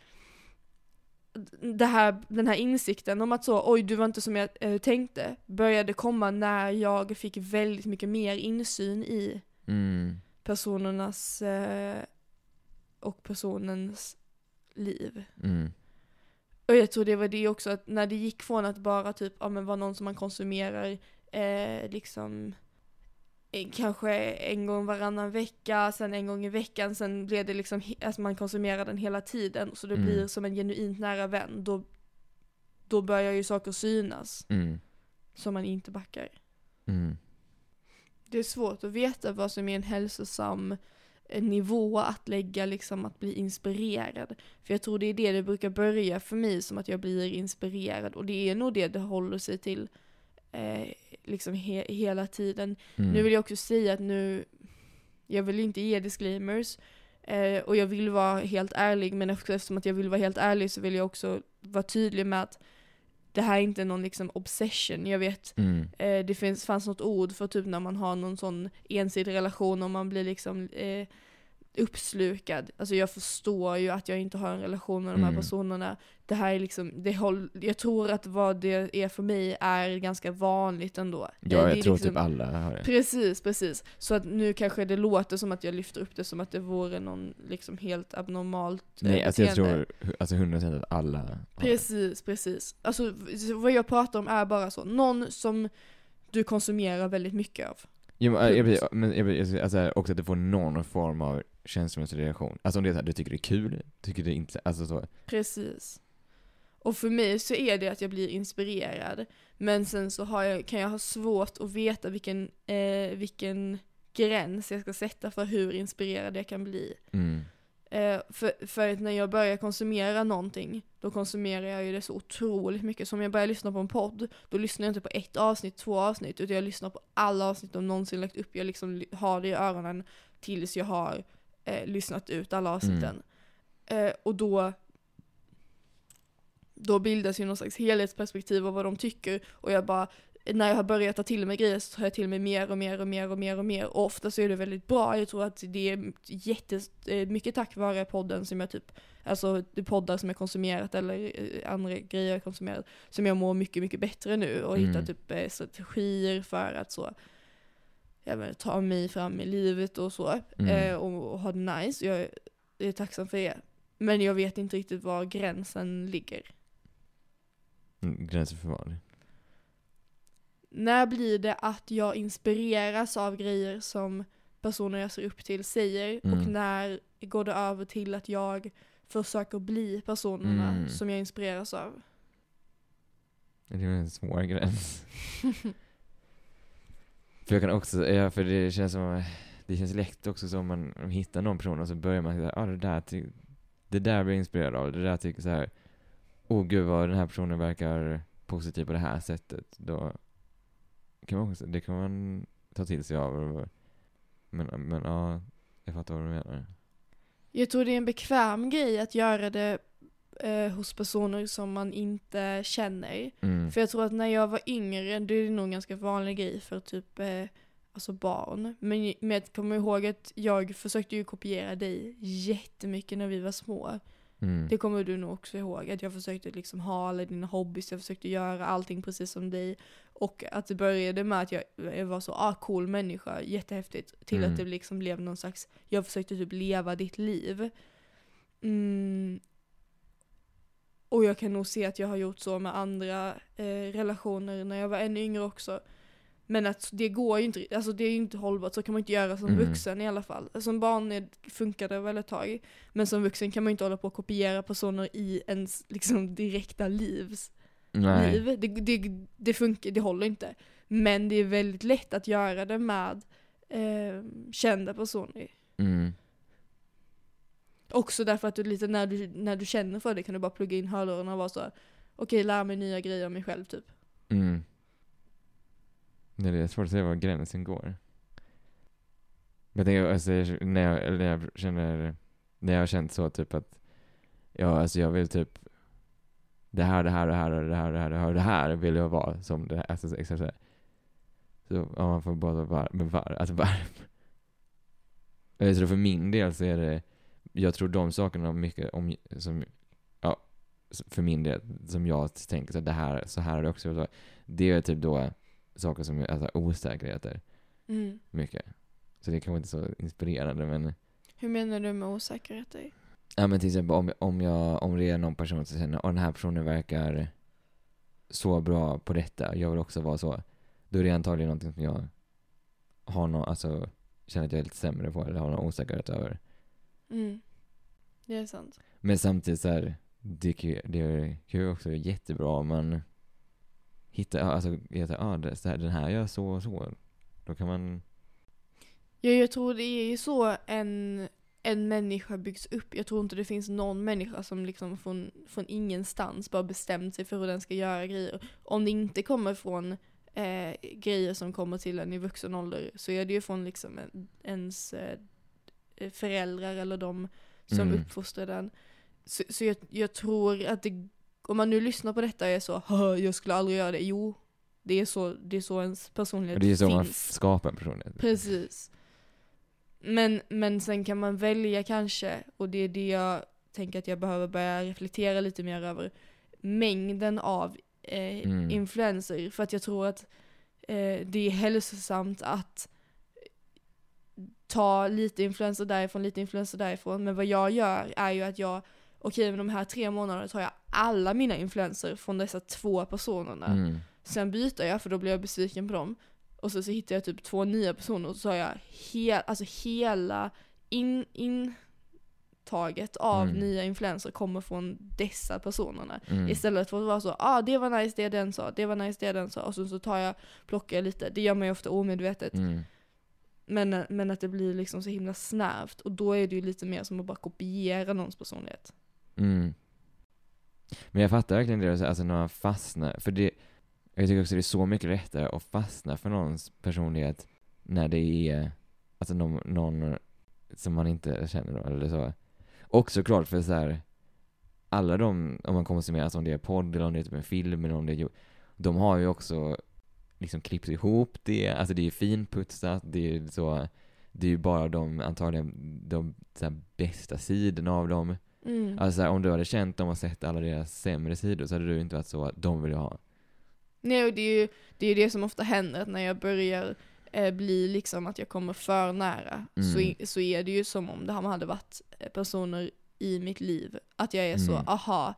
det här, den här insikten om att så, oj du var inte som jag eh, tänkte, började komma när jag fick väldigt mycket mer insyn i
Mm.
personernas eh, och personens liv.
Mm.
Och jag tror det var det också, att när det gick från att bara typ, ja men vara någon som man konsumerar, eh, liksom kanske en gång varannan vecka, sen en gång i veckan, sen blev det liksom, alltså man konsumerar den hela tiden, så det
Mm.
blir som en genuint nära vän, då, då börjar ju saker synas,
Mm.
som man inte backar.
Mm.
Det är svårt att veta vad som är en hälsosam eh, nivå att lägga liksom att bli inspirerad. För jag tror det är det det brukar börja för mig som att jag blir inspirerad och det är nog det det håller sig till eh, liksom he- hela tiden.
Mm.
Nu vill jag också säga att nu, jag vill inte ge disclaimers eh, och jag vill vara helt ärlig men efter- eftersom att jag vill vara helt ärlig så vill jag också vara tydlig med att det här är inte någon liksom obsession. Jag vet
Mm.
Eh, det finns, fanns något ord för typ när man har någon sån ensidig relation och man blir liksom eh, uppslukad. Alltså jag förstår ju att jag inte har en relation med de här
Mm.
personerna. Det här är liksom, det håll, jag tror att vad det är för mig är ganska vanligt ändå.
Ja, jag tror
liksom-
typ alla har det.
Precis, precis. Så att nu kanske det låter som att jag lyfter upp det som att det vore någon liksom helt abnormalt eh,
Nej, alltså jag tror alltså 100% att alla har.
Precis, precis. Alltså vad jag pratar om är bara så, någon som du konsumerar väldigt mycket av.
Jo, men, jag, men jag, alltså, också att det får någon form av känslomässig reaktion. Alltså om det är så här, du tycker det är kul, tycker det är inte, alltså så.
Precis. Och för mig så är det att jag blir inspirerad. Men sen så jag, kan jag ha svårt att veta vilken, eh, vilken gräns jag ska sätta för hur inspirerad jag kan bli.
Mm.
Eh, för, för när jag börjar konsumera någonting, då konsumerar jag ju det så otroligt mycket. Så om jag börjar lyssna på en podd, då lyssnar jag inte på ett avsnitt, två avsnitt, utan jag lyssnar på alla avsnitt de någonsin lagt upp. Jag liksom har det i öronen tills jag har eh, lyssnat ut alla avsnitten. Eh, och då då bildas ju någon slags helhetsperspektiv av vad de tycker och jag bara när jag har börjat ta till mig grejer så tar jag till mig mer och mer och mer och mer och mer och ofta så är det väldigt bra. Jag tror att det är jättemycket tack vare podden som jag typ, alltså poddar som jag konsumerat eller eh, andra grejer jag konsumerat som jag mår mycket, mycket bättre nu och
Mm.
hittar typ eh, strategier för att så jag vet, ta mig fram i livet och så
Mm.
eh, och, och ha det nice. Jag är tacksam för det. Men jag vet inte riktigt var gränsen ligger.
Mm, Gränsen för vad?
När blir det att jag inspireras av grejer som personer jag ser upp till säger och
Mm.
när går det över till att jag försöker bli personerna
Mm.
som jag inspireras av?
Det är en svår gräns. för jag kan också, ja, för det känns som, det känns lätt också som man hittar någon person och så börjar man säga, ah, det där, det där blir jag inspirerad av, det där tycker så här, åh oh, gud vad den här personen verkar positiv på det här sättet. Då kan man också, det kan man ta till sig av. Men, men ja, jag fattar vad du menar.
Jag tror det är en bekväm grej att göra det eh, hos personer som man inte känner.
Mm.
För jag tror att när jag var yngre, det är nog en ganska vanlig grej för typ eh, alltså barn. Men, men jag kommer ihåg att jag försökte ju kopiera dig jättemycket när vi var små.
Mm.
Det kommer du nog också ihåg, att jag försökte liksom ha alla dina hobbys, jag försökte göra allting precis som dig. Och att det började med att jag, jag var så, ah cool människa, jättehäftigt. Till
Mm.
att det liksom blev någon slags, jag försökte typ leva ditt liv. Mm. Och jag kan nog se att jag har gjort så med andra eh, relationer när jag var ännu yngre också. Men att det går ju inte, alltså det är ju inte hållbart, så kan man inte göra som
Mm.
vuxen i alla fall. Som barn är, funkar det väl ett tag, men som vuxen kan man ju inte hålla på och kopiera personer i ens liksom direkta livs
Nej.
liv. Det, det, det funkar, det håller inte. Men det är väldigt lätt att göra det med eh, kända personer.
Mm.
Också därför att du lite, när du, när du känner för det kan du bara plugga in hörlurarna och vara så okej, lär mig nya grejer om mig själv typ.
Mm. Nej, det är svårt att säga var gränsen går. Alltså, jag tänker, alltså, när jag, när jag känner, när jag har känt så typ att, ja alltså jag vill typ, det här, det här, det här, det här, det här, det här, det här vill jag vara som det här, alltså exakt så här. Så, ja man får bara vara varm. med var, alltså varm. Jag alltså, för min del så är det, jag tror de sakerna mycket om, som, ja, för min del, som jag tänker så det här, så här är det också, så, det är typ då saker som är alltså, osäkerheter,
Mm.
mycket. Så det är kanske inte så inspirerande men,
Hur menar du med osäkerheter?
ja men till exempel om, om jag, om det är någon person som känner, att den här personen verkar så bra på detta, jag vill också vara så. Då är det antagligen någonting som jag har någon, alltså, känner att jag är lite sämre på eller har någon osäkerhet över.
Mm. Det är sant.
Men samtidigt så här, det det kan ju också vara jättebra om man hittar, alltså, vet, ja, det, så här, den här gör så och så. Då kan man,
Ja, jag tror det är ju så en, en människa byggs upp. Jag tror inte det finns någon människa som liksom från, från ingenstans bara bestämt sig för hur den ska göra grejer. Om det inte kommer från eh, grejer som kommer till en i vuxen ålder så är det ju från liksom en, ens eh, föräldrar eller de som
Mm.
uppfostrar den. Så, så jag, jag tror att det, om man nu lyssnar på detta och är så "Haha, jag skulle aldrig göra det. Jo, det är så, det är så ens personlighet
det är så
finns.
man skapar en personlighet.
Precis. Men, men sen kan man välja kanske, och det är det jag tänker att jag behöver börja reflektera lite mer över, mängden av eh,
Mm.
influenser. För att jag tror att eh, det är hälsosamt att ta lite influenser därifrån, lite influenser därifrån. Men vad jag gör är ju att jag, okej men de här tre månaderna tar jag alla mina influenser från dessa två personerna.
Mm.
Sen byter jag för då blir jag besviken på dem. Och så, så hittar jag typ två nya personer och så har jag hel, alltså hela in, intaget av
Mm.
nya influenser kommer från dessa personerna.
Mm.
Istället för att vara så, ah det var nice det den sa, det var nice det den sa. Och så, så tar jag, plockar jag lite, det gör man ju ofta omedvetet.
Mm.
Men, men att det blir liksom så himla snävt. Och då är det ju lite mer som att bara kopiera någons personlighet.
Mm. Men jag fattar verkligen det, alltså när man fastnar, för det, jag tycker också det är så mycket lättare att fastna för någons personlighet när det är, alltså någon, någon som man inte känner då, eller så. Och såklart för så här, alla de, om man konsumerar, alltså om det är podd eller om det är typ en film eller om det är, de har ju också liksom klippt ihop det, alltså det är finputsat, det är så, det är ju bara de, antagligen de så här, bästa sidorna av dem.
Mm.
Alltså så här, om du hade känt dem och sett alla deras sämre sidor så hade du inte varit så att de vill jag ha.
Nej, och det är ju det, är det som ofta händer, att när jag börjar eh, bli liksom att jag kommer för nära, så,
Mm.
i, så är det ju som om det hade varit eh, personer i mitt liv. Att jag är så,
Mm.
aha,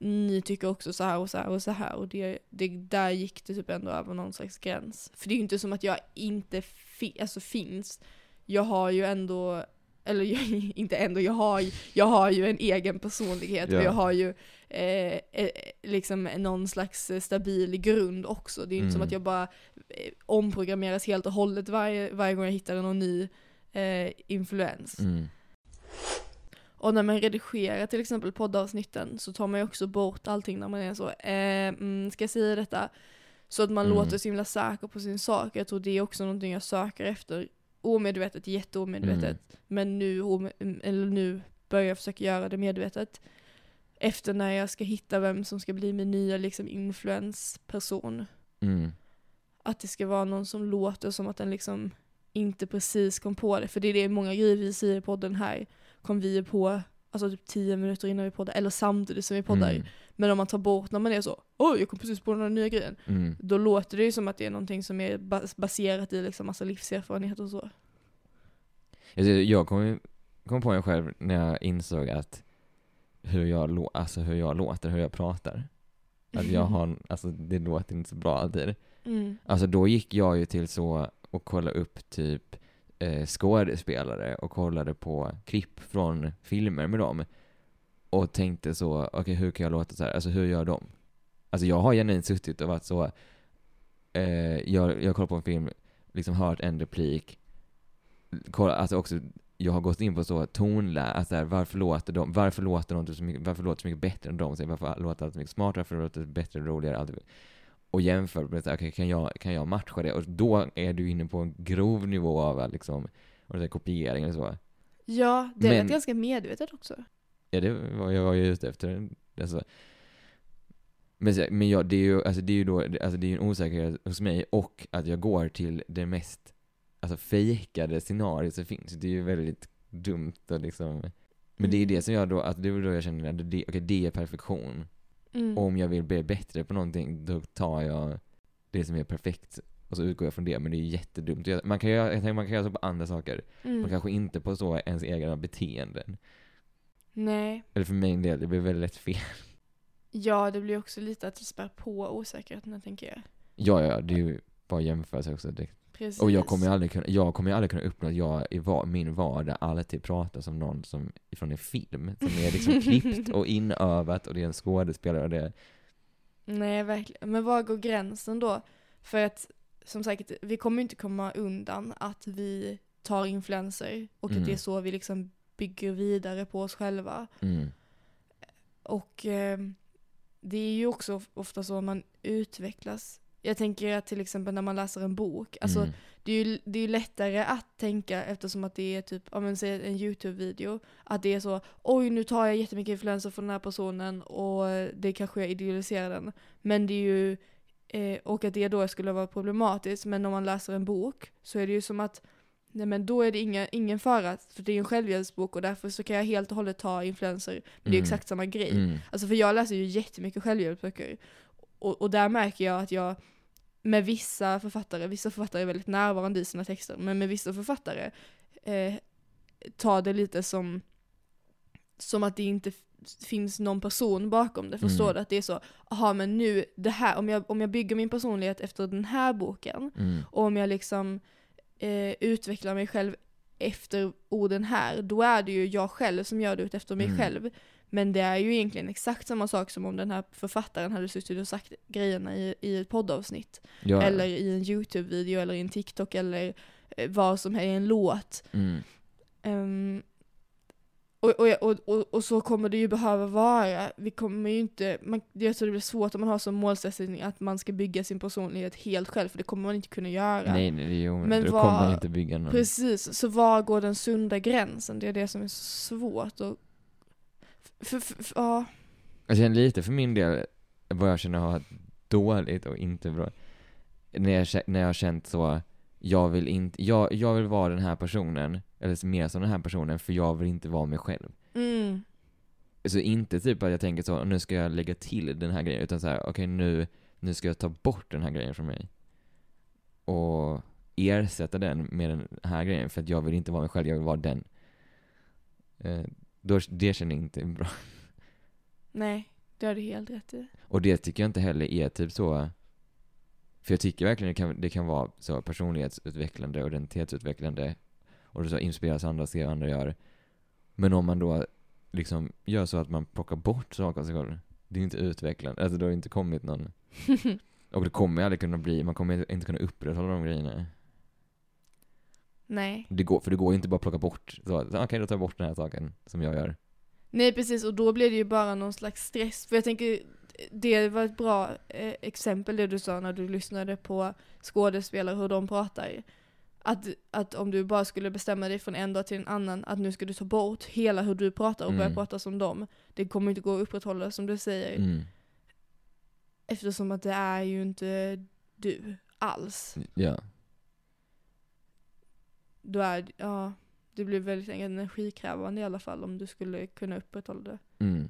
ni tycker också så här och så här och så här. Och det, det, där gick det typ ändå över någon slags gräns. För det är ju inte som att jag inte fi, alltså finns. Jag har ju ändå, eller jag, inte ändå, jag har, jag har ju en egen personlighet
Ja.
och jag har ju eh, eh, liksom någon slags stabil grund också. Det är ju inte som
Mm.
att jag bara eh, omprogrammeras helt och hållet varje, varje gång jag hittar någon ny eh, influens.
Mm.
Och när man redigerar till exempel poddavsnitten så tar man ju också bort allting när man är så, eh, mm, ska jag säga detta? Så att man
Mm.
låter så himla säker på sin sak. Jag tror det är också någonting jag söker efter omedvetet, jätteomedvetet.
Mm.
Men nu, mm, eller nu börjar jag försöka göra det medvetet. Efter när jag ska hitta vem som ska bli min nya liksom influensperson.
Mm.
Att det ska vara någon som låter som att den liksom inte precis kom på det. För det är det många grejer vi säger i podden här, kom vi på alltså typ 10 minuter innan vi poddar, eller samtidigt som vi poddar.
Mm.
Men om man tar bort när man är så, oj jag kom precis på den här nya grejen.
Mm.
Då låter det ju som att det är någonting som är bas- baserat i liksom massa livserfarenhet och så.
Jag, jag kom, kom på mig själv när jag insåg att hur jag, alltså hur jag låter, hur jag pratar. Att jag har, alltså det låter inte så bra alltid.
Mm.
Alltså då gick jag ju till så och kollade upp typ eh, skådespelare och kollade på klipp från filmer med dem. Och tänkte så, okej hur kan jag låta så här? Alltså hur gör de? Alltså jag har genuint suttit och varit så, eh, jag, jag kollar på en film, liksom hört en replik, kolla, alltså också, jag har gått in på så tonlä, alltså här, varför låter de, varför låter de så mycket, varför låter så mycket bättre än de? Så varför låter allt så mycket smartare, varför låter det bättre, roligare, allt och jämför så här, okay, kan, jag, kan jag matcha det? Och då är du inne på en grov nivå av liksom, och det kopiering eller så.
Ja, det är ganska medvetet också.
Ja, det var jag var ju ute efter. Alltså. Men, men ja, det är ju, alltså det är ju då, alltså det är en osäkerhet hos mig och att jag går till det mest, alltså fejkade scenariot som finns. Det är ju väldigt dumt och liksom, men det är ju det som jag då, att det är då jag känner att det, okej, det är perfektion.
Mm.
Om jag vill bli bättre på någonting, då tar jag det som är perfekt och så utgår jag från det, men det är jättedumt. Jag- Man kan göra, jag tänker man kan göra så på andra saker,
Mm.
men kanske inte på så ens egna beteenden.
Nej.
Eller för min del, det blir väldigt lätt fel.
Ja, det blir också lite att det spär på osäkerheten, tänker jag.
Ja, ja, det är ju bara jämförelse också. Det.
Precis.
Och jag kommer ju aldrig kunna, jag kommer aldrig kunna uppnå att jag i var, min vardag alltid pratar som någon som, från en film, som är liksom klippt och inövat och det är en skådespelare och det,
Nej, verkligen. Men var går gränsen då? För att, som sagt, vi kommer ju inte komma undan att vi tar influenser och
Mm.
att det är så vi liksom bygger vidare på oss själva.
mm,
Och eh, det är ju också ofta så man utvecklas. Jag tänker att till exempel när man läser en bok, alltså
mm,
det är ju det är ju lättare att tänka eftersom att det är typ, om man säger en YouTube-video, att det är så oj nu tar jag jättemycket influenser från den här personen och det kanske jag idealiserar den. Men det är ju, eh, och att det då skulle vara problematiskt, men om man läser en bok så är det ju som att Nej men då är det inga, ingen fara, för det är ju en självhjälpsbok och därför så kan jag helt och hållet ta influenser. Men det är ju
Mm.
exakt samma grej.
mm,
Alltså för jag läser ju jättemycket självhjälpsböcker. Och, och där märker jag att jag med vissa författare, vissa författare är väldigt närvarande i sina texter, men med vissa författare eh, tar det lite som, som att det inte finns någon person bakom det. Förstår
Mm.
du? Att det är så, aha men nu, det här, om jag, om jag bygger min personlighet efter den här boken,
mm,
och om jag liksom eh, utvecklar mig själv efter orden här, då är det ju jag själv som gör det ut efter mig
Mm.
själv. Men det är ju egentligen exakt samma sak som om den här författaren hade suttit och sagt grejerna i, i ett poddavsnitt.
ja,
Eller i en YouTube-video, eller i en TikTok, eller eh, vad som helst, i en låt.
mm,
Ehm, och, och, och, och, så kommer det ju behöva vara. Vi kommer ju inte, man, jag tror det blir svårt om man har som målsättning att man ska bygga sin personlighet helt själv, för det kommer man inte kunna göra.
nej, nej, det är omöjligt.
Men
Då
vad-
kommer man inte bygga någon.
Precis, så var går den sunda gränsen? Det är det som är så svårt och... För, för, för, ja.
Jag känner lite för min del, vad jag känner har varit dåligt och inte bra. När jag, när jag har känt så, jag vill inte, jag, jag vill vara den här personen, eller mer som den här personen, för jag vill inte vara mig själv.
Mm.
Så inte typ att jag tänker så, nu ska jag lägga till den här grejen, utan så här, okej nu, nu ska jag ta bort den här grejen från mig. Och ersätta den med den här grejen, för att jag vill inte vara mig själv, jag vill vara den. Då, det känner jag inte bra.
Nej, det har du helt rätt i.
Och det tycker jag inte heller är typ så, för jag tycker verkligen det kan, det kan vara så personlighetsutvecklande och identitetsutvecklande och så inspireras andra, ser andra gör. Men om man då liksom gör så att man plockar bort saker av sig själv, det är inte utvecklande, alltså det har inte kommit någon, och det kommer aldrig kunna bli, man kommer inte kunna upprätthålla de grejerna.
Nej.
Det går, för det går ju inte bara att plocka bort, så, okej då tar jag bort den här saken som jag gör.
Nej precis, och då blir det ju bara någon slags stress. För jag tänker, det var ett bra eh, exempel det du sa när du lyssnade på skådespelare, hur de pratar. Att, att om du bara skulle bestämma dig från en dag till en annan, att nu ska du ta bort hela hur du pratar och börja
Mm.
prata som dem. Det kommer inte gå att upprätthålla som du säger.
Mm.
Eftersom att det är ju inte du alls.
Ja.
Då är, ja, det blir väldigt energikrävande i alla fall om du skulle kunna upprätthålla det.
Mm.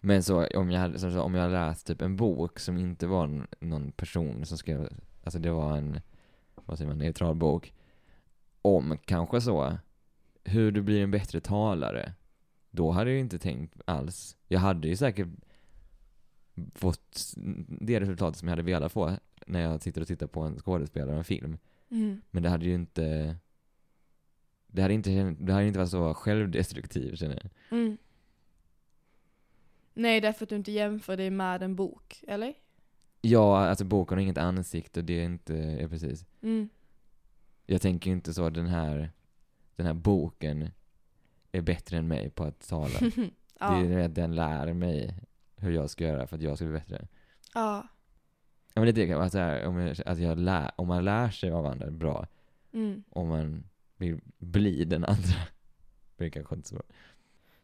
Men så om jag hade, så, om jag läst typ en bok som inte var någon person som skrev, alltså det var en, vad säger man, neutral bok. Om kanske så, hur du blir en bättre talare. då hade jag ju inte tänkt alls. Jag hade ju säkert fått det resultatet som jag hade velat få när jag sitter och tittar på en skådespelare och en film.
Mm.
Men det hade ju inte det hade inte, det hade inte varit så självdestruktivt känner jag.
Mm. Nej, därför att du inte jämför dig med en bok, eller?
Ja, alltså boken har inget ansikte och det är inte, ja precis.
Mm.
Jag tänker ju inte så den här, den här boken är bättre än mig på att tala.
ja.
Det är att den lär mig hur jag ska göra för att jag ska bli bättre.
ja.
Ja men det, att, så här, om, jag, att jag lär, om man lär sig av andra bra,
Mm.
om man vill bli den andra, det är kanske inte så bra.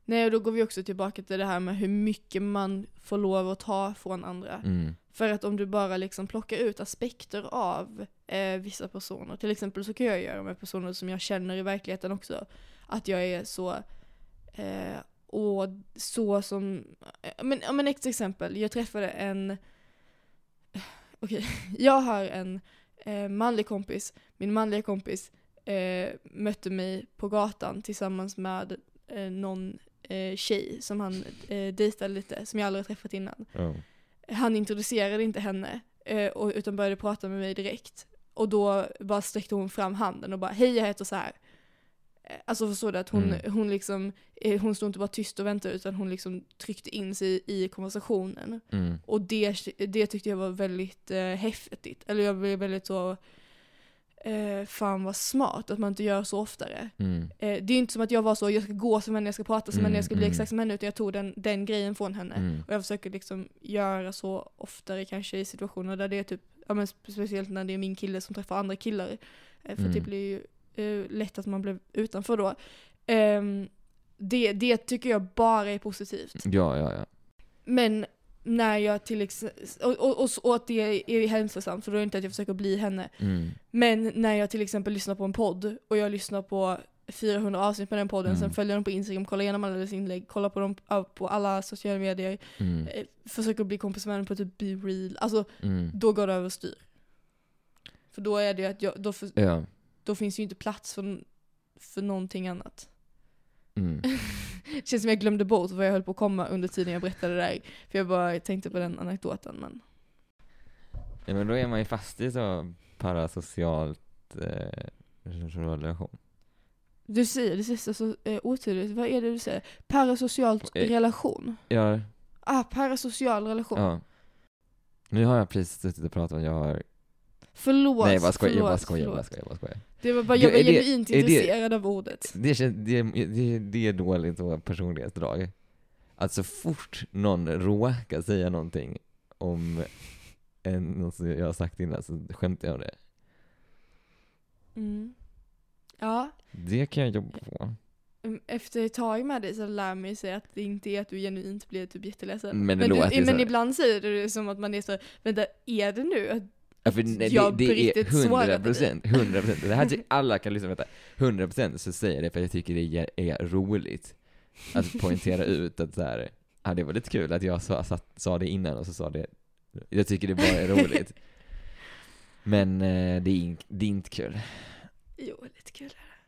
Nej, och då går vi också tillbaka till det här med hur mycket man får lov att ta från andra.
Mm.
För att om du bara liksom plockar ut aspekter av eh, vissa personer, till exempel så kan jag göra med personer som jag känner i verkligheten också, att jag är så, eh, och så som, eh, men, men ett exempel, jag träffade en, okej, jag har en eh, manlig kompis, min manliga kompis eh, mötte mig på gatan tillsammans med eh, någon eh, tjej som han eh, dejtade lite, som jag aldrig träffat innan
Ja.
han introducerade inte henne, eh, och, utan började prata med mig direkt. Och då bara sträckte hon fram handen och bara hej jag heter så här. Eh, Alltså förstår du att hon,
Mm.
hon liksom, eh, hon stod inte bara tyst och väntade utan hon liksom tryckte in sig i konversationen.
Mm.
Och det, det tyckte jag var väldigt eh, häftigt. Eller jag blev väldigt så, eh, fan vad smart att man inte gör så oftare.
Mm.
Eh, det är inte som att jag var så, jag ska gå som henne, jag ska prata som
Mm,
henne, jag ska bli
mm.
exakt som henne, utan jag tog den, den grejen från henne.
Mm.
Och jag försöker liksom göra så oftare kanske i situationer där det är typ, ja men spe- speciellt när det är min kille som träffar andra killar. Eh, För
Mm.
det blir ju eh, lätt att man blir utanför då. Ehm, det, det tycker jag bara är positivt.
Ja, ja, ja.
Men när jag till exempel, och, och, och, och att det är hälsosamt, för då är det inte att jag försöker bli henne.
Mm.
Men när jag till exempel lyssnar på en podd och jag lyssnar på 400 avsnitt med den podden,
Mm.
sen följer dem på Instagram, kollar igenom alla deras inlägg, kollar på dem på alla sociala medier,
Mm.
eh, försöker bli kompis med dem på typ Be Real, alltså
Mm.
då går det överstyr. För då är det ju att jag, då, för,
Ja.
Då finns ju inte plats för, för någonting annat.
Mm.
Det känns som jag glömde bort vad jag höll på att komma under tiden jag berättade det där. För jag bara tänkte på den anekdoten men.
Ja, men då är man ju fast i så parasocialt eh, relation.
Du säger det sista så eh, otydligt, vad är det du säger? Parasocialt
Eh.
relation?
Ja,
Ah, parasocial relation.
ja. Nu har jag precis suttit och pratat om jag har...
Förlåt,
Nej, jag bara skojar, jag bara skojar, jag bara skojar.
Det var bara, jag var
det-
genuint
det-
intresserad av ordet.
Det, det, det, det är dåligt och personlighetsdrag. Att så fort någon råkar säga någonting om en, något som jag har sagt innan så skämtar jag om det.
Mm. Ja,
Det kan jag jobba på.
mm, efter ett tag med dig så lär mig sig att det inte är att du genuint blir typ jätteledsen.
Men det
men, du, men ibland säger du det som att man är så, vänta, är det nu att
Ja, för nej,
jag
det, det är
riktigt svarar
hundra
på
procent, hundra procent. Det här alla kan på detta. Hundra procent så säger jag det för jag tycker det är, är roligt. Att poängtera ut att så här, ja det var lite kul att jag sa, satt, sa det innan och så sa det, jag tycker det bara är roligt. Men eh, det, är, det är inte kul.
Jo, lite kul är det.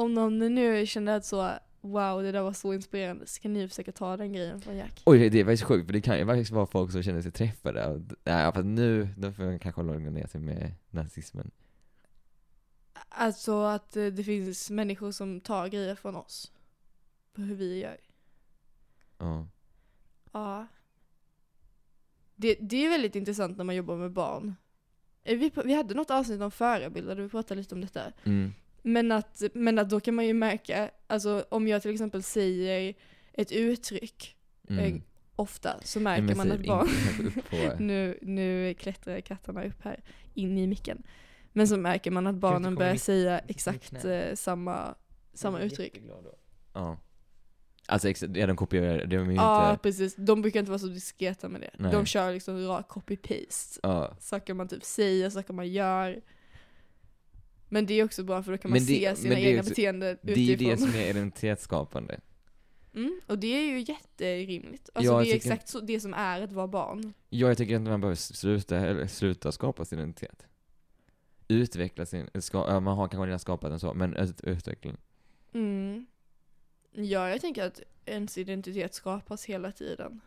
Om någon nu känner att så, wow det där var så inspirerande, så kan ni försöka ta den grejen från Jack.
Oj, det är faktiskt sjukt, för det kan ju faktiskt vara folk som känner sig träffade. Nej, fast nu, då får jag kanske lugna ner sig med nazismen.
Alltså att eh, det finns människor som tar grejer från oss. På hur vi gör.
Ja.
Ja. Det, det är väldigt intressant när man jobbar med barn. Eh, Vi, vi hade något avsnitt om förebilder där vi pratade lite om detta.
Mm.
Men att, men att då kan man ju märka, alltså om jag till exempel säger ett uttryck
Mm.
eh, ofta så
Nej,
märker
men
man att barn, nu, nu klättrar katterna upp här in i micken. Men så märker man att barnen börjar
mitt-
säga exakt eh, samma, samma uttryck.
Ja. Alltså, ja, de kopierar, de är ju
Ja,
inte...
precis. De brukar inte vara så diskreta med det.
Nej.
De kör liksom rak copy-paste.
Ja.
Saker man typ säger, saker man gör. Men det är också bra för då kan man
det-
se sina egna
också-
beteenden
Det är ju
utifrån.
det som är identitetsskapande.
Mm, och det är ju jätterimligt. Alltså
Ja, jag
det är exakt så, det som är att vara barn.
Ja, jag tycker inte man behöver sluta, eller sluta skapa sin identitet. Utveckla sin, ska, man har kanske redan skapat den så, men ut, utveckling.
Mm. Ja, jag tänker att ens identitet skapas hela tiden.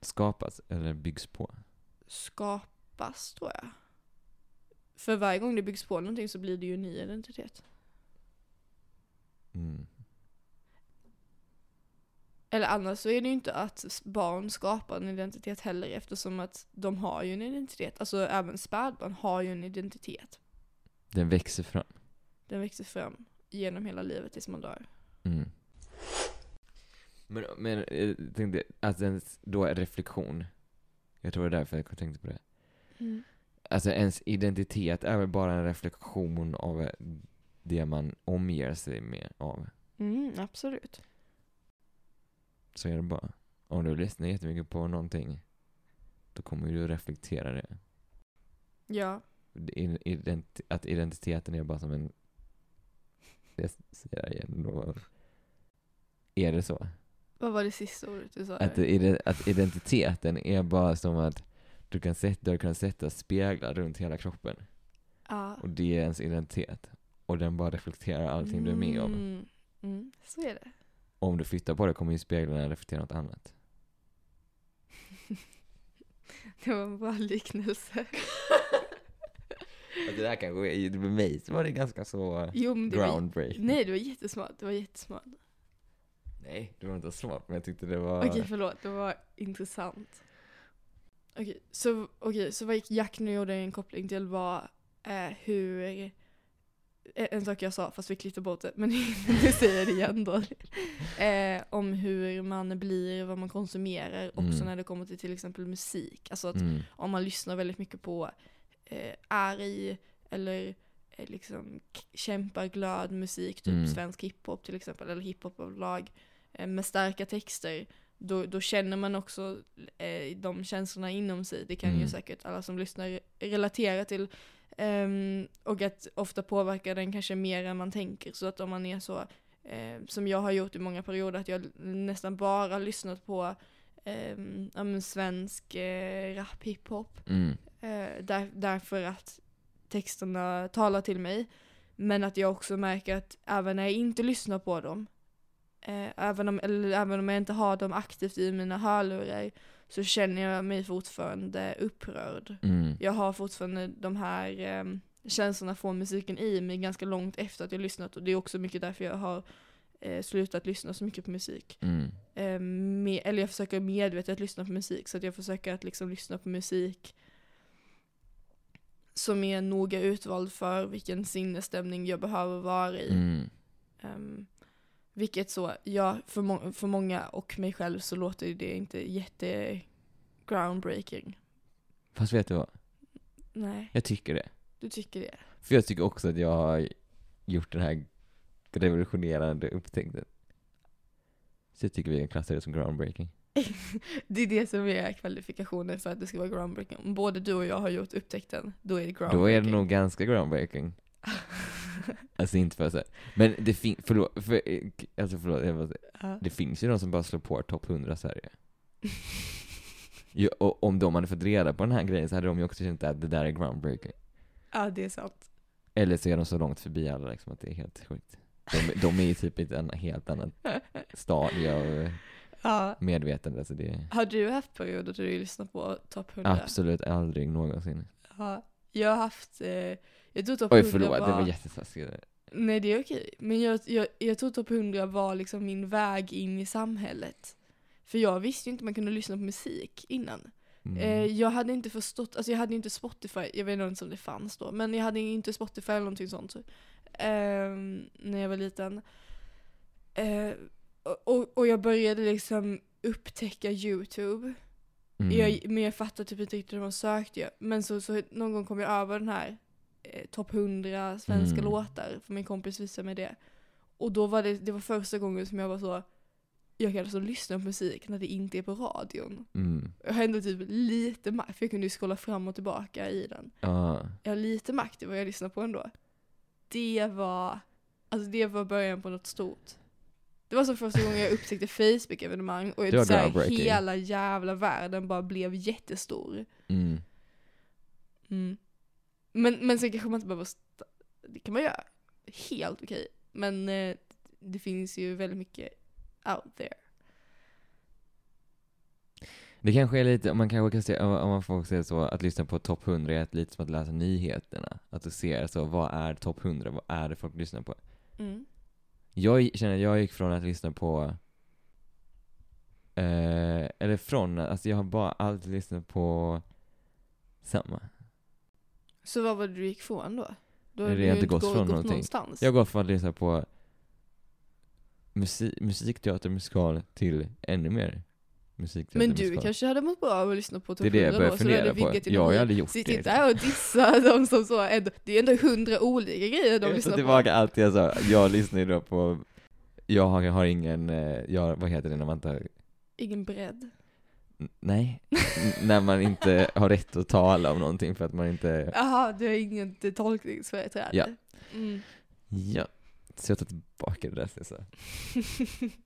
Skapas eller byggs på?
Skapas, tror jag. För varje gång det byggs på någonting så blir det ju en ny identitet.
Mm.
Eller annars så är det ju inte att barn skapar en identitet heller eftersom att de har ju en identitet. Alltså även spädbarn har ju en identitet.
Den växer fram.
Den växer fram genom hela livet tills man dör.
Mm. Men, men eh, jag tänkte, att ens då är reflektion. Jag tror det är därför jag tänkte på det. Alltså ens identitet är väl bara en reflektion av eh, det man omger sig med av.
Mm, absolut.
Så är det bara. Om du lyssnar jättemycket på någonting, då kommer du reflektera det.
Ja.
Det ident- att identiteten är bara som en... Jag säger det igen då. Är det så?
Vad var det sista ordet du sa?
Att, att identiteten är bara som att du kan sätta, du kan sätta speglar runt hela kroppen.
Ja.
Och det är ens identitet. Och den bara reflekterar allting du är med om.
Mm. Mm, så är det.
Om du flyttar på det kommer ju speglarna reflektera något annat.
Det var en bra liknelse.
Det här kanske är, med mig så var det ganska så
Jo, det var,
groundbreaking.
nej, det var jättesmart. Det var jättesmart.
Nej, det var inte smart men jag tyckte det var...
Okej, förlåt. Det var intressant. Okej, så, okej, så vad Jack nu gjorde en koppling till var eh, hur... eh, En sak jag sa, fast vi klippte bort det, men nu säger jag det igen då. Eh, om hur man blir, vad man konsumerar, också
Mm.
när det kommer till till exempel musik. Alltså att
Mm.
om man lyssnar väldigt mycket på eh, arg eller eh, liksom k- kämpaglad musik, typ
Mm.
svensk hiphop till exempel, eller hiphop överlag, eh, med starka texter, då, då känner man också eh, de känslorna inom sig. Det kan ju
Mm.
säkert alla som lyssnar relatera till. Ehm, och att ofta påverkar den kanske mer än man tänker. Så att om man är så, eh, som jag har gjort i många perioder, att jag nästan bara lyssnat på um, ja, svensk eh, rap, hiphop.
Mm.
Eh, där, därför att texterna talar till mig. Men att jag också märker att även när jag inte lyssnar på dem, eh, även, om, eller även om jag inte har dem aktivt i mina hörlurar, så känner jag mig fortfarande upprörd.
Mm.
Jag har fortfarande de här eh, känslorna från musiken i mig ganska långt efter att jag lyssnat och det är också mycket därför jag har eh, slutat lyssna så mycket på musik.
Mm.
Eh, med, eller jag försöker medvetet lyssna på musik så att jag försöker att liksom lyssna på musik som är noga utvald för vilken sinnesstämning jag behöver vara i.
Mm.
Ehm, vilket så, ja, för, må- för många och mig själv så låter det inte jätte groundbreaking.
Fast vet du vad?
Nej,
Jag tycker det.
du tycker det?
För jag tycker också att jag har gjort den här revolutionerande upptäckten. Så jag tycker vi kan klassa det som groundbreaking.
Det är det som är kvalifikationen för att det ska vara groundbreaking. Om både du och jag har gjort upptäckten, då är det groundbreaking.
Då är det nog ganska groundbreaking. Alltså inte för att säga. Men det finns, förlåt, för, alltså förlåt, jag säga.
Ja.
det finns ju de som bara slår på topp 100 Sverige. ju, och om de hade fått reda på den här grejen så hade de ju också känt att det där är groundbreaking.
ja, det är sant.
Eller så är de så långt förbi alla liksom att det är helt sjukt. De, de är ju typ i ett annan- helt annat stadie av
Ja.
medvetande. Så det
Har du haft perioder då du lyssnar på topp 100?
absolut aldrig någonsin.
Ja. Jag har haft, eh, jag tror topp
Oj
100
förlåt,
var...
det var jättetaskigt.
Nej det är okej. Men jag, jag, jag tror topp 100 var liksom min väg in i samhället. För jag visste ju inte man kunde lyssna på musik innan.
Mm.
Eh, jag hade inte förstått, alltså jag hade inte Spotify, jag vet inte om det fanns då, men jag hade inte Spotify eller någonting sånt så, ehm, när jag var liten. Eh, och, och jag började liksom upptäcka YouTube.
Mm.
Jag, men jag fattade typ inte riktigt hur man sökte. Men så, så någon gång kom jag över den här eh, topp 100 svenska
Mm.
låtar, för min kompis visade mig det. Och då var det, det var första gången som jag var så, jag kan alltså lyssna på musik när det inte är på radion.
Mm.
Jag har ändå typ lite makt, för jag kunde ju scrolla fram och tillbaka i den.
Ja.
Jag har lite makt i vad jag lyssnar på ändå. Det var, alltså det var början på något stort. Det var som första gången jag upptäckte Facebook-evenemang och
Det
så här, hela jävla världen bara blev jättestor.
Mm.
Mm. Men, men sen kanske man inte behöver, det kan man göra. Helt okej. Men eh, det finns ju väldigt mycket out there.
Det kanske är lite, om man kanske kan se, om om man får säga så, att lyssna på topp 100 är lite som att läsa nyheterna. Att du ser så, vad är topp 100, vad är det folk lyssnar på?
Mm.
Jag känner, jag gick från att lyssna på, eh, eller från, alltså jag har bara alltid lyssnat på samma.
Så vad var det du gick från då? Då har du
inte gått
gå-
från någonting.
någonstans.
Jag går från att lyssna på musik, musikteater, musikal till ännu mer musikteater,
Men du kanske hade mått bra av att lyssna på
Det är det jag
100
börjar
då,
fundera på. Jag har aldrig gjort
Sitt
det.
inte här och dissa de som så ändå, det är ändå hundra olika grejer de
Jag
lyssnar på.
tillbaka allt jag sa. Jag lyssnar ju då på, jag har, jag har ingen, eh, jag, vad heter det när man tar,
Ingen bredd.
nej, när man inte har rätt att tala om någonting för att man inte,
Jaha, du har inget tolkningsföreträde.
Ja.
Mm.
ja. Så jag tar tillbaka det där så jag sa.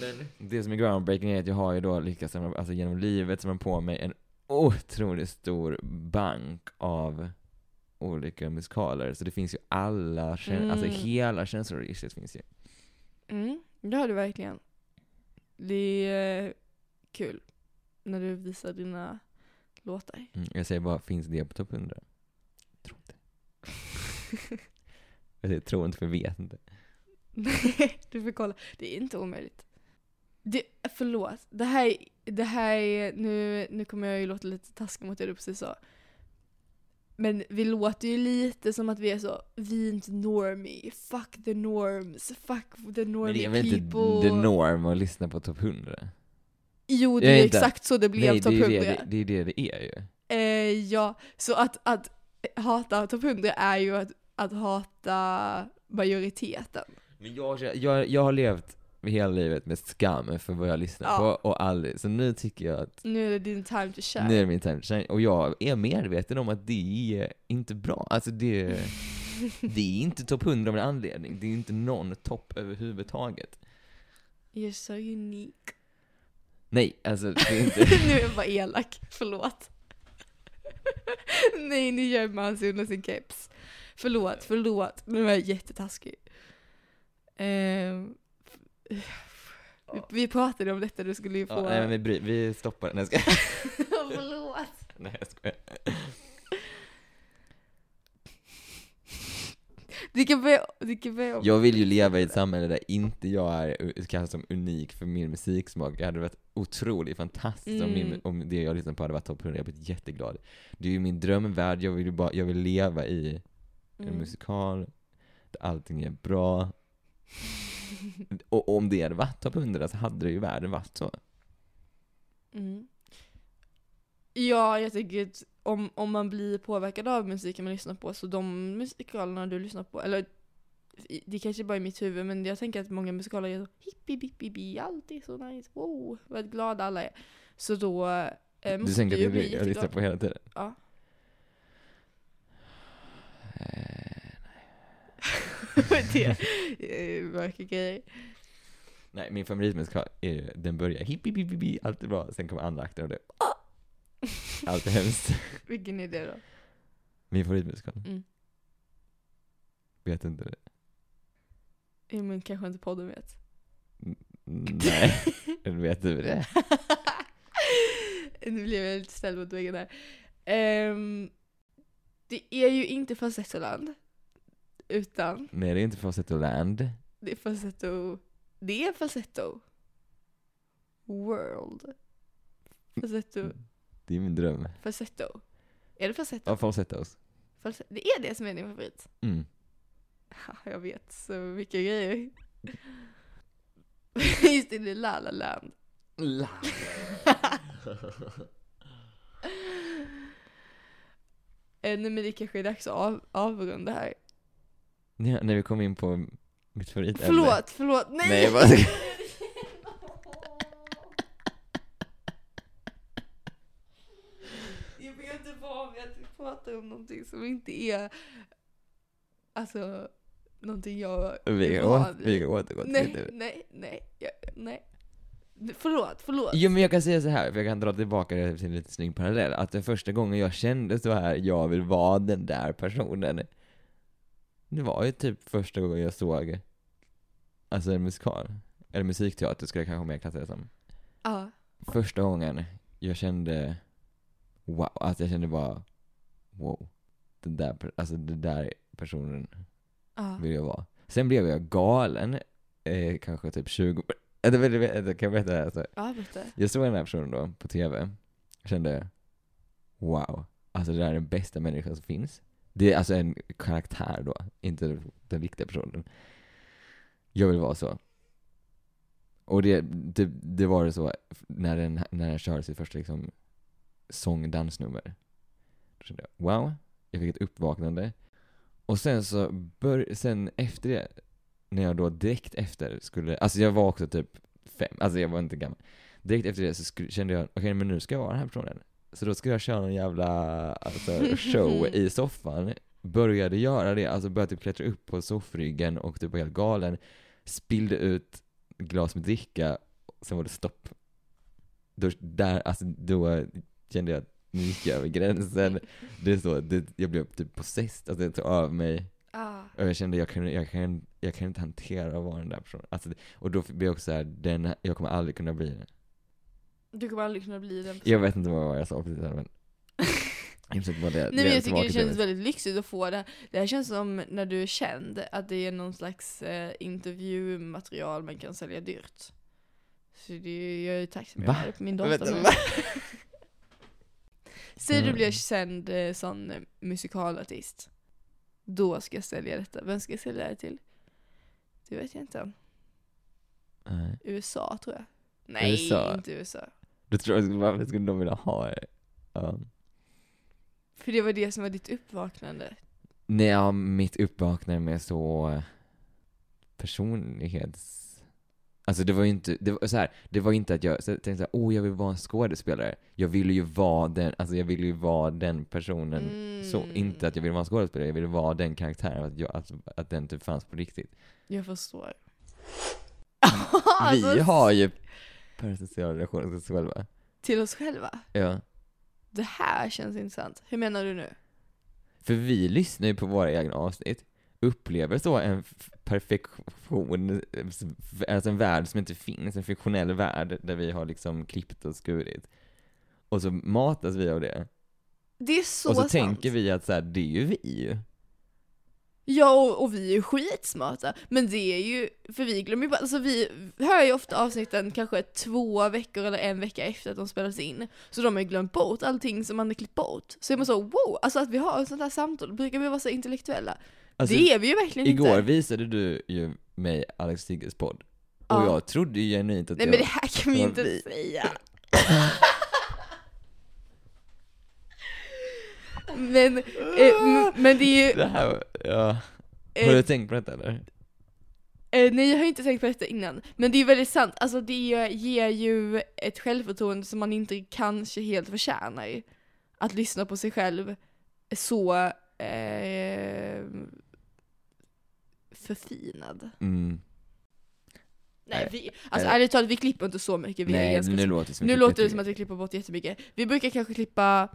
Men det som är groundbreaking är att jag har ju då lyckats, samla- alltså genom livet, samla på mig en otroligt stor bank av olika musikaler. Så det finns ju alla,
Mm.
alltså hela känsloregistret finns ju.
Mm, det har du verkligen. Det är eh, kul när du visar dina låtar.
Mm, jag säger bara, finns det på topp 100? Tror inte. jag säger tror inte för jag vet inte.
Nej, du får kolla. Det är inte omöjligt. Det, förlåt, det här, det här är, nu, nu kommer jag ju låta lite taskig mot det du precis sa. Men vi låter ju lite som att vi är så, vi är inte normie, fuck the norms, fuck the
Men
normie
det är väl inte
people.
the norm att lyssna på topp 100?
Jo, det
Jag
är
inte-
exakt så det blev
Nej,
topp
det är
100.
ju det, det, det är det det är ju.
Eh, ja, så att, att hata topp 100 är ju att, att hata majoriteten.
Men jag, jag, jag har levt hela livet med skam för vad jag lyssnar
Ja.
på och aldrig, så nu tycker jag att
Nu är det din time to shine.
nu är det min time to shine. Och jag är medveten om att det är inte bra. Alltså det, det är inte topp 100 av en anledning. Det är inte någon topp överhuvudtaget.
You're so unique.
Nej, alltså det är inte...
nu är jag bara elak, förlåt. Nej, nu gömmer han sig under sin keps. Förlåt, förlåt. Nu var jag jättetaskig. Ehm, vi, vi pratade om detta, du skulle ju få...
Ja, nej men vi, bry, vi stoppar jag skojar.
förlåt.
Nej, jag skojar.
Du kan börja, du kan börja om.
Jag vill ju leva i ett samhälle där inte jag är klassad som unik för min musiksmak. Det hade varit otroligt fantastiskt om, min,
Mm.
om det jag lyssnar på hade varit topp 100. Jag hade blivit jätteglad. Det är ju min drömvärld, jag vill ju bara, jag vill leva i en
Mm.
musikal där allting är bra. Och om det hade varit topp 100 så hade det ju världen varit så.
Mm. Ja, jag tycker att om, om man blir påverkad av musiken man lyssnar på, så de musikalerna du lyssnar på, eller det kanske bara är mitt huvud, men jag tänker att många musikaler är så hippi bippi bi, allt är så nice, wow, vad glada alla är. Så då eh,
Du tänker
ju
att
bli
jag lyssnar på hela tiden?
Ja.
Eh,
det mörka grejer.
Nej, min favoritmusikal är ju, den börjar hippi bippi bi, allt är bra, sen kommer andra akten och det allt är hemskt.
Vilken är det då?
Min favoritmusikal?
Mm.
Vet inte det.
Ja, men kanske inte podden vet.
Nej, vet du det?
nu blev jag lite ställd mot väggen där. Ehm, det är ju inte Falsettoland. Utan
Nej, det är inte Fawcett Land.
det är Falsetto... Det är Falsetto. World. Falsetto...
Det är min dröm.
Falsetto. Är det Falsetto?
Ja, Falsettos.
Falsetto? Det är det som är din favorit?
Mm.
Jag vet så mycket grejer. Just det, det är La La Land. Eh, Nej men det kanske är dags att av, avrunda här.
Ja, när vi kom in på mitt favoritämne.
Förlåt, förlåt, nej!
Nej, vad.
Jag vet inte vad med att vi pratar om någonting som inte är, alltså, någonting jag
Vi
är
kan,
van
å- vi
vid.
kan återgå till
Nej,
det.
nej, nej, jag, nej. Förlåt, förlåt.
Jo men jag kan säga så här, för jag kan dra tillbaka det till en lite snygg parallell, att den första gången jag kände så här, jag vill vara den där personen. Det var ju typ första gången jag såg alltså en musikal, eller musikteater skulle jag kanske mer klassa det som.
Ja.
Första gången jag kände, wow, alltså jag kände bara, wow. Den där, alltså den där personen
Ja.
vill jag vara. Sen blev jag galen, eh, kanske typ 20, äh, det vill jag veta- kan jag berätta det här? Alltså,
Ja, berätta.
jag såg den här personen då på TV, och kände, wow, alltså det där är den bästa människan som finns. Det är alltså en karaktär då, inte den riktiga personen. Jag vill vara så. Och det, det, det var det så när den, när den körde sitt första liksom sång dansnummer. Då kände jag, wow, jag fick ett uppvaknande. Och sen så, bör, sen efter det, när jag då direkt efter skulle, alltså jag var också typ fem, alltså jag var inte gammal. Direkt efter det så skulle, kände jag, okej men nu ska jag vara den här personen. Så då ska jag köra en jävla alltså, show i soffan. Började göra det, alltså började typ klättra upp på soffryggen och typ var helt galen. Spillde ut glas med dricka, sen var det stopp. Då, där, alltså då kände jag att nu gick jag över gränsen. Det är så, det, jag blev typ possessed, alltså jag tog av mig.
Ja.
Och jag kände jag kan, jag kan, jag kan inte hantera att vara den där personen. Alltså, och då blev jag också såhär, jag kommer aldrig kunna bli.
Du kommer aldrig kunna bli den personen.
Jag vet inte vad jag sa precis här, men jag försökte bara det.
Nej men jag tycker det känns väldigt lyxigt att få det. Det här känns som när du är känd, att det är någon slags eh, intervjumaterial man kan sälja dyrt. Så det, jag är tacksam, jag har min
va?
Säg du
Mm.
blir känd eh, sån musikalartist. Då ska jag sälja detta. Vem ska jag sälja det till? Det vet jag inte.
Nej.
USA tror jag. Nej,
USA?
inte USA.
Då tror jag, varför skulle de vilja ha det? Ja.
För det var det som var ditt uppvaknande.
Nej, ja, mitt uppvaknande med så eh, personlighets... Alltså det var ju inte, det var så här, det var inte att jag så jag tänkte såhär, oh jag vill vara en skådespelare. Jag ville ju vara den, alltså jag ville ju vara den personen. Så,
Mm.
inte att jag ville vara en skådespelare, jag ville vara den karaktären, att, jag, att, att den typ fanns på riktigt.
Jag förstår.
Vi
Alltså,
har ju parasociala relationer till oss själva.
Till oss själva.
Ja.
Det här känns intressant. Hur menar du nu?
För vi lyssnar ju på våra egna avsnitt, upplever så en perfektion, alltså en värld som inte finns, en fiktionell värld där vi har liksom klippt och skurit. Och så matas vi av det.
Det är så
och så
sant.
tänker vi att så här, det är ju vi.
Ja, och, och vi är ju skitsmarta. Men det är ju, för vi glömmer ju bara, alltså vi hör ju ofta avsnitten kanske två veckor eller en vecka efter att de spelas in. Så de har ju glömt bort allting som man har klippt bort. Så är man så wow, alltså att vi har ett sånt här samtal, brukar vi vara så intellektuella?
Alltså,
det är vi ju verkligen
igår
inte.
visade du ju mig Alex Sigges podd. Och
Ja.
jag trodde ju genuint att
Nej
jag...
men det här kan vi inte
vi-
säga. men, eh, men det är ju,
Det här, ja. Har
eh,
du tänkt på detta eller?
Eh, nej jag har inte tänkt på detta innan, men det är väldigt sant, alltså det ger ju ett självförtroende som man inte kanske helt förtjänar. Att lyssna på sig själv så eh, förfinad.
Mm.
Nej, vi, alltså
Nej.
ärligt talat vi klipper inte så mycket, vi
Nej,
ganska
nu låter det som
nu låter det som att vi klipper bort jättemycket. Vi brukar kanske klippa,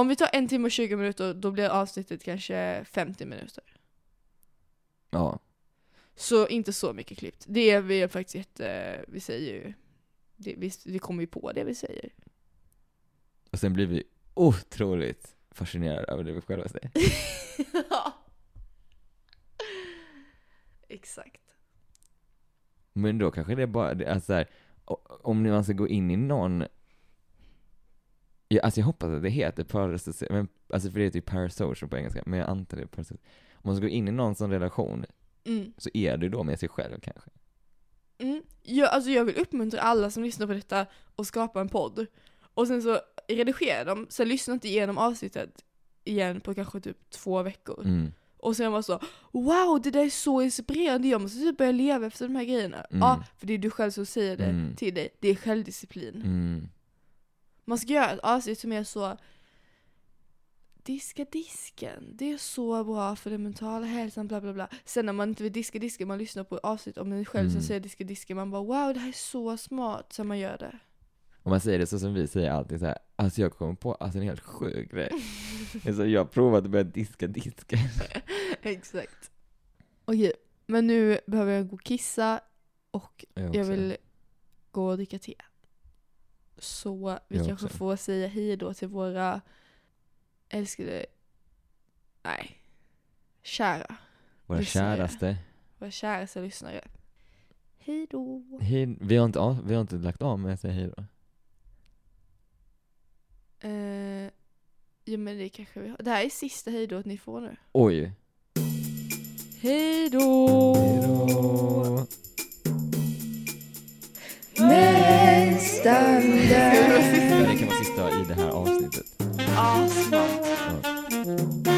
om vi tar en timme och 20 minuter, då blir avsnittet kanske 50 minuter.
Ja.
Så inte så mycket klippt. Det är vi faktiskt jätte, vi säger ju, det, vi, vi kommer ju på det vi säger.
Och sen blir vi otroligt fascinerade över det vi själva säger.
Ja. Exakt.
Men då kanske det är bara, alltså så här, om man ska gå in i någon Ja, alltså jag hoppas att det heter parasocial, men, alltså för det heter ju parasocial på engelska, men jag antar det är parasocial. Om man ska gå in i någon sån relation,
Mm.
så är det då med sig själv kanske.
Mm. Jag, alltså jag vill uppmuntra alla som lyssnar på detta och skapa en podd. Och sen så redigera dem, sen lyssna inte igenom avsnittet igen på kanske typ två veckor.
Mm.
Och sen var så Wow, det där är så inspirerande, jag måste typ börja leva efter de här grejerna.
Mm.
Ja, för det är du själv som säger det
Mm.
till dig. Det är självdisciplin. Man ska göra ett avsnitt som är så Diska disken, det är så bra för den mentala hälsan, bla bla bla. Sen när man inte vill diska disken, man lyssnar på avsnitt om en själv som
Mm.
säger diska disken, man bara wow det här är så smart, så man gör det.
Om man säger det så som vi säger alltid så här, alltså jag kommer på alltså en helt sjuk grej. alltså jag har provat att börja diska disken.
Exakt. Okej, men nu behöver jag gå och kissa. Och
Jag,
jag vill gå och dricka te. Så vi
Jag
kanske
också.
får säga hej då till våra älskade, nej, kära,
Våra
lyssnare.
käraste.
våra käraste lyssnare. Hej då.
Hej, vi, har inte, av- vi har inte lagt av med att säga hej då.
Eh, jo men det kanske vi har. Det här är sista hej då ni får nu.
Oj.
Hej då!
Hej då.
Nästan där.
Det kan vara sista i det här avsnittet.
Ja, smart.
Ja.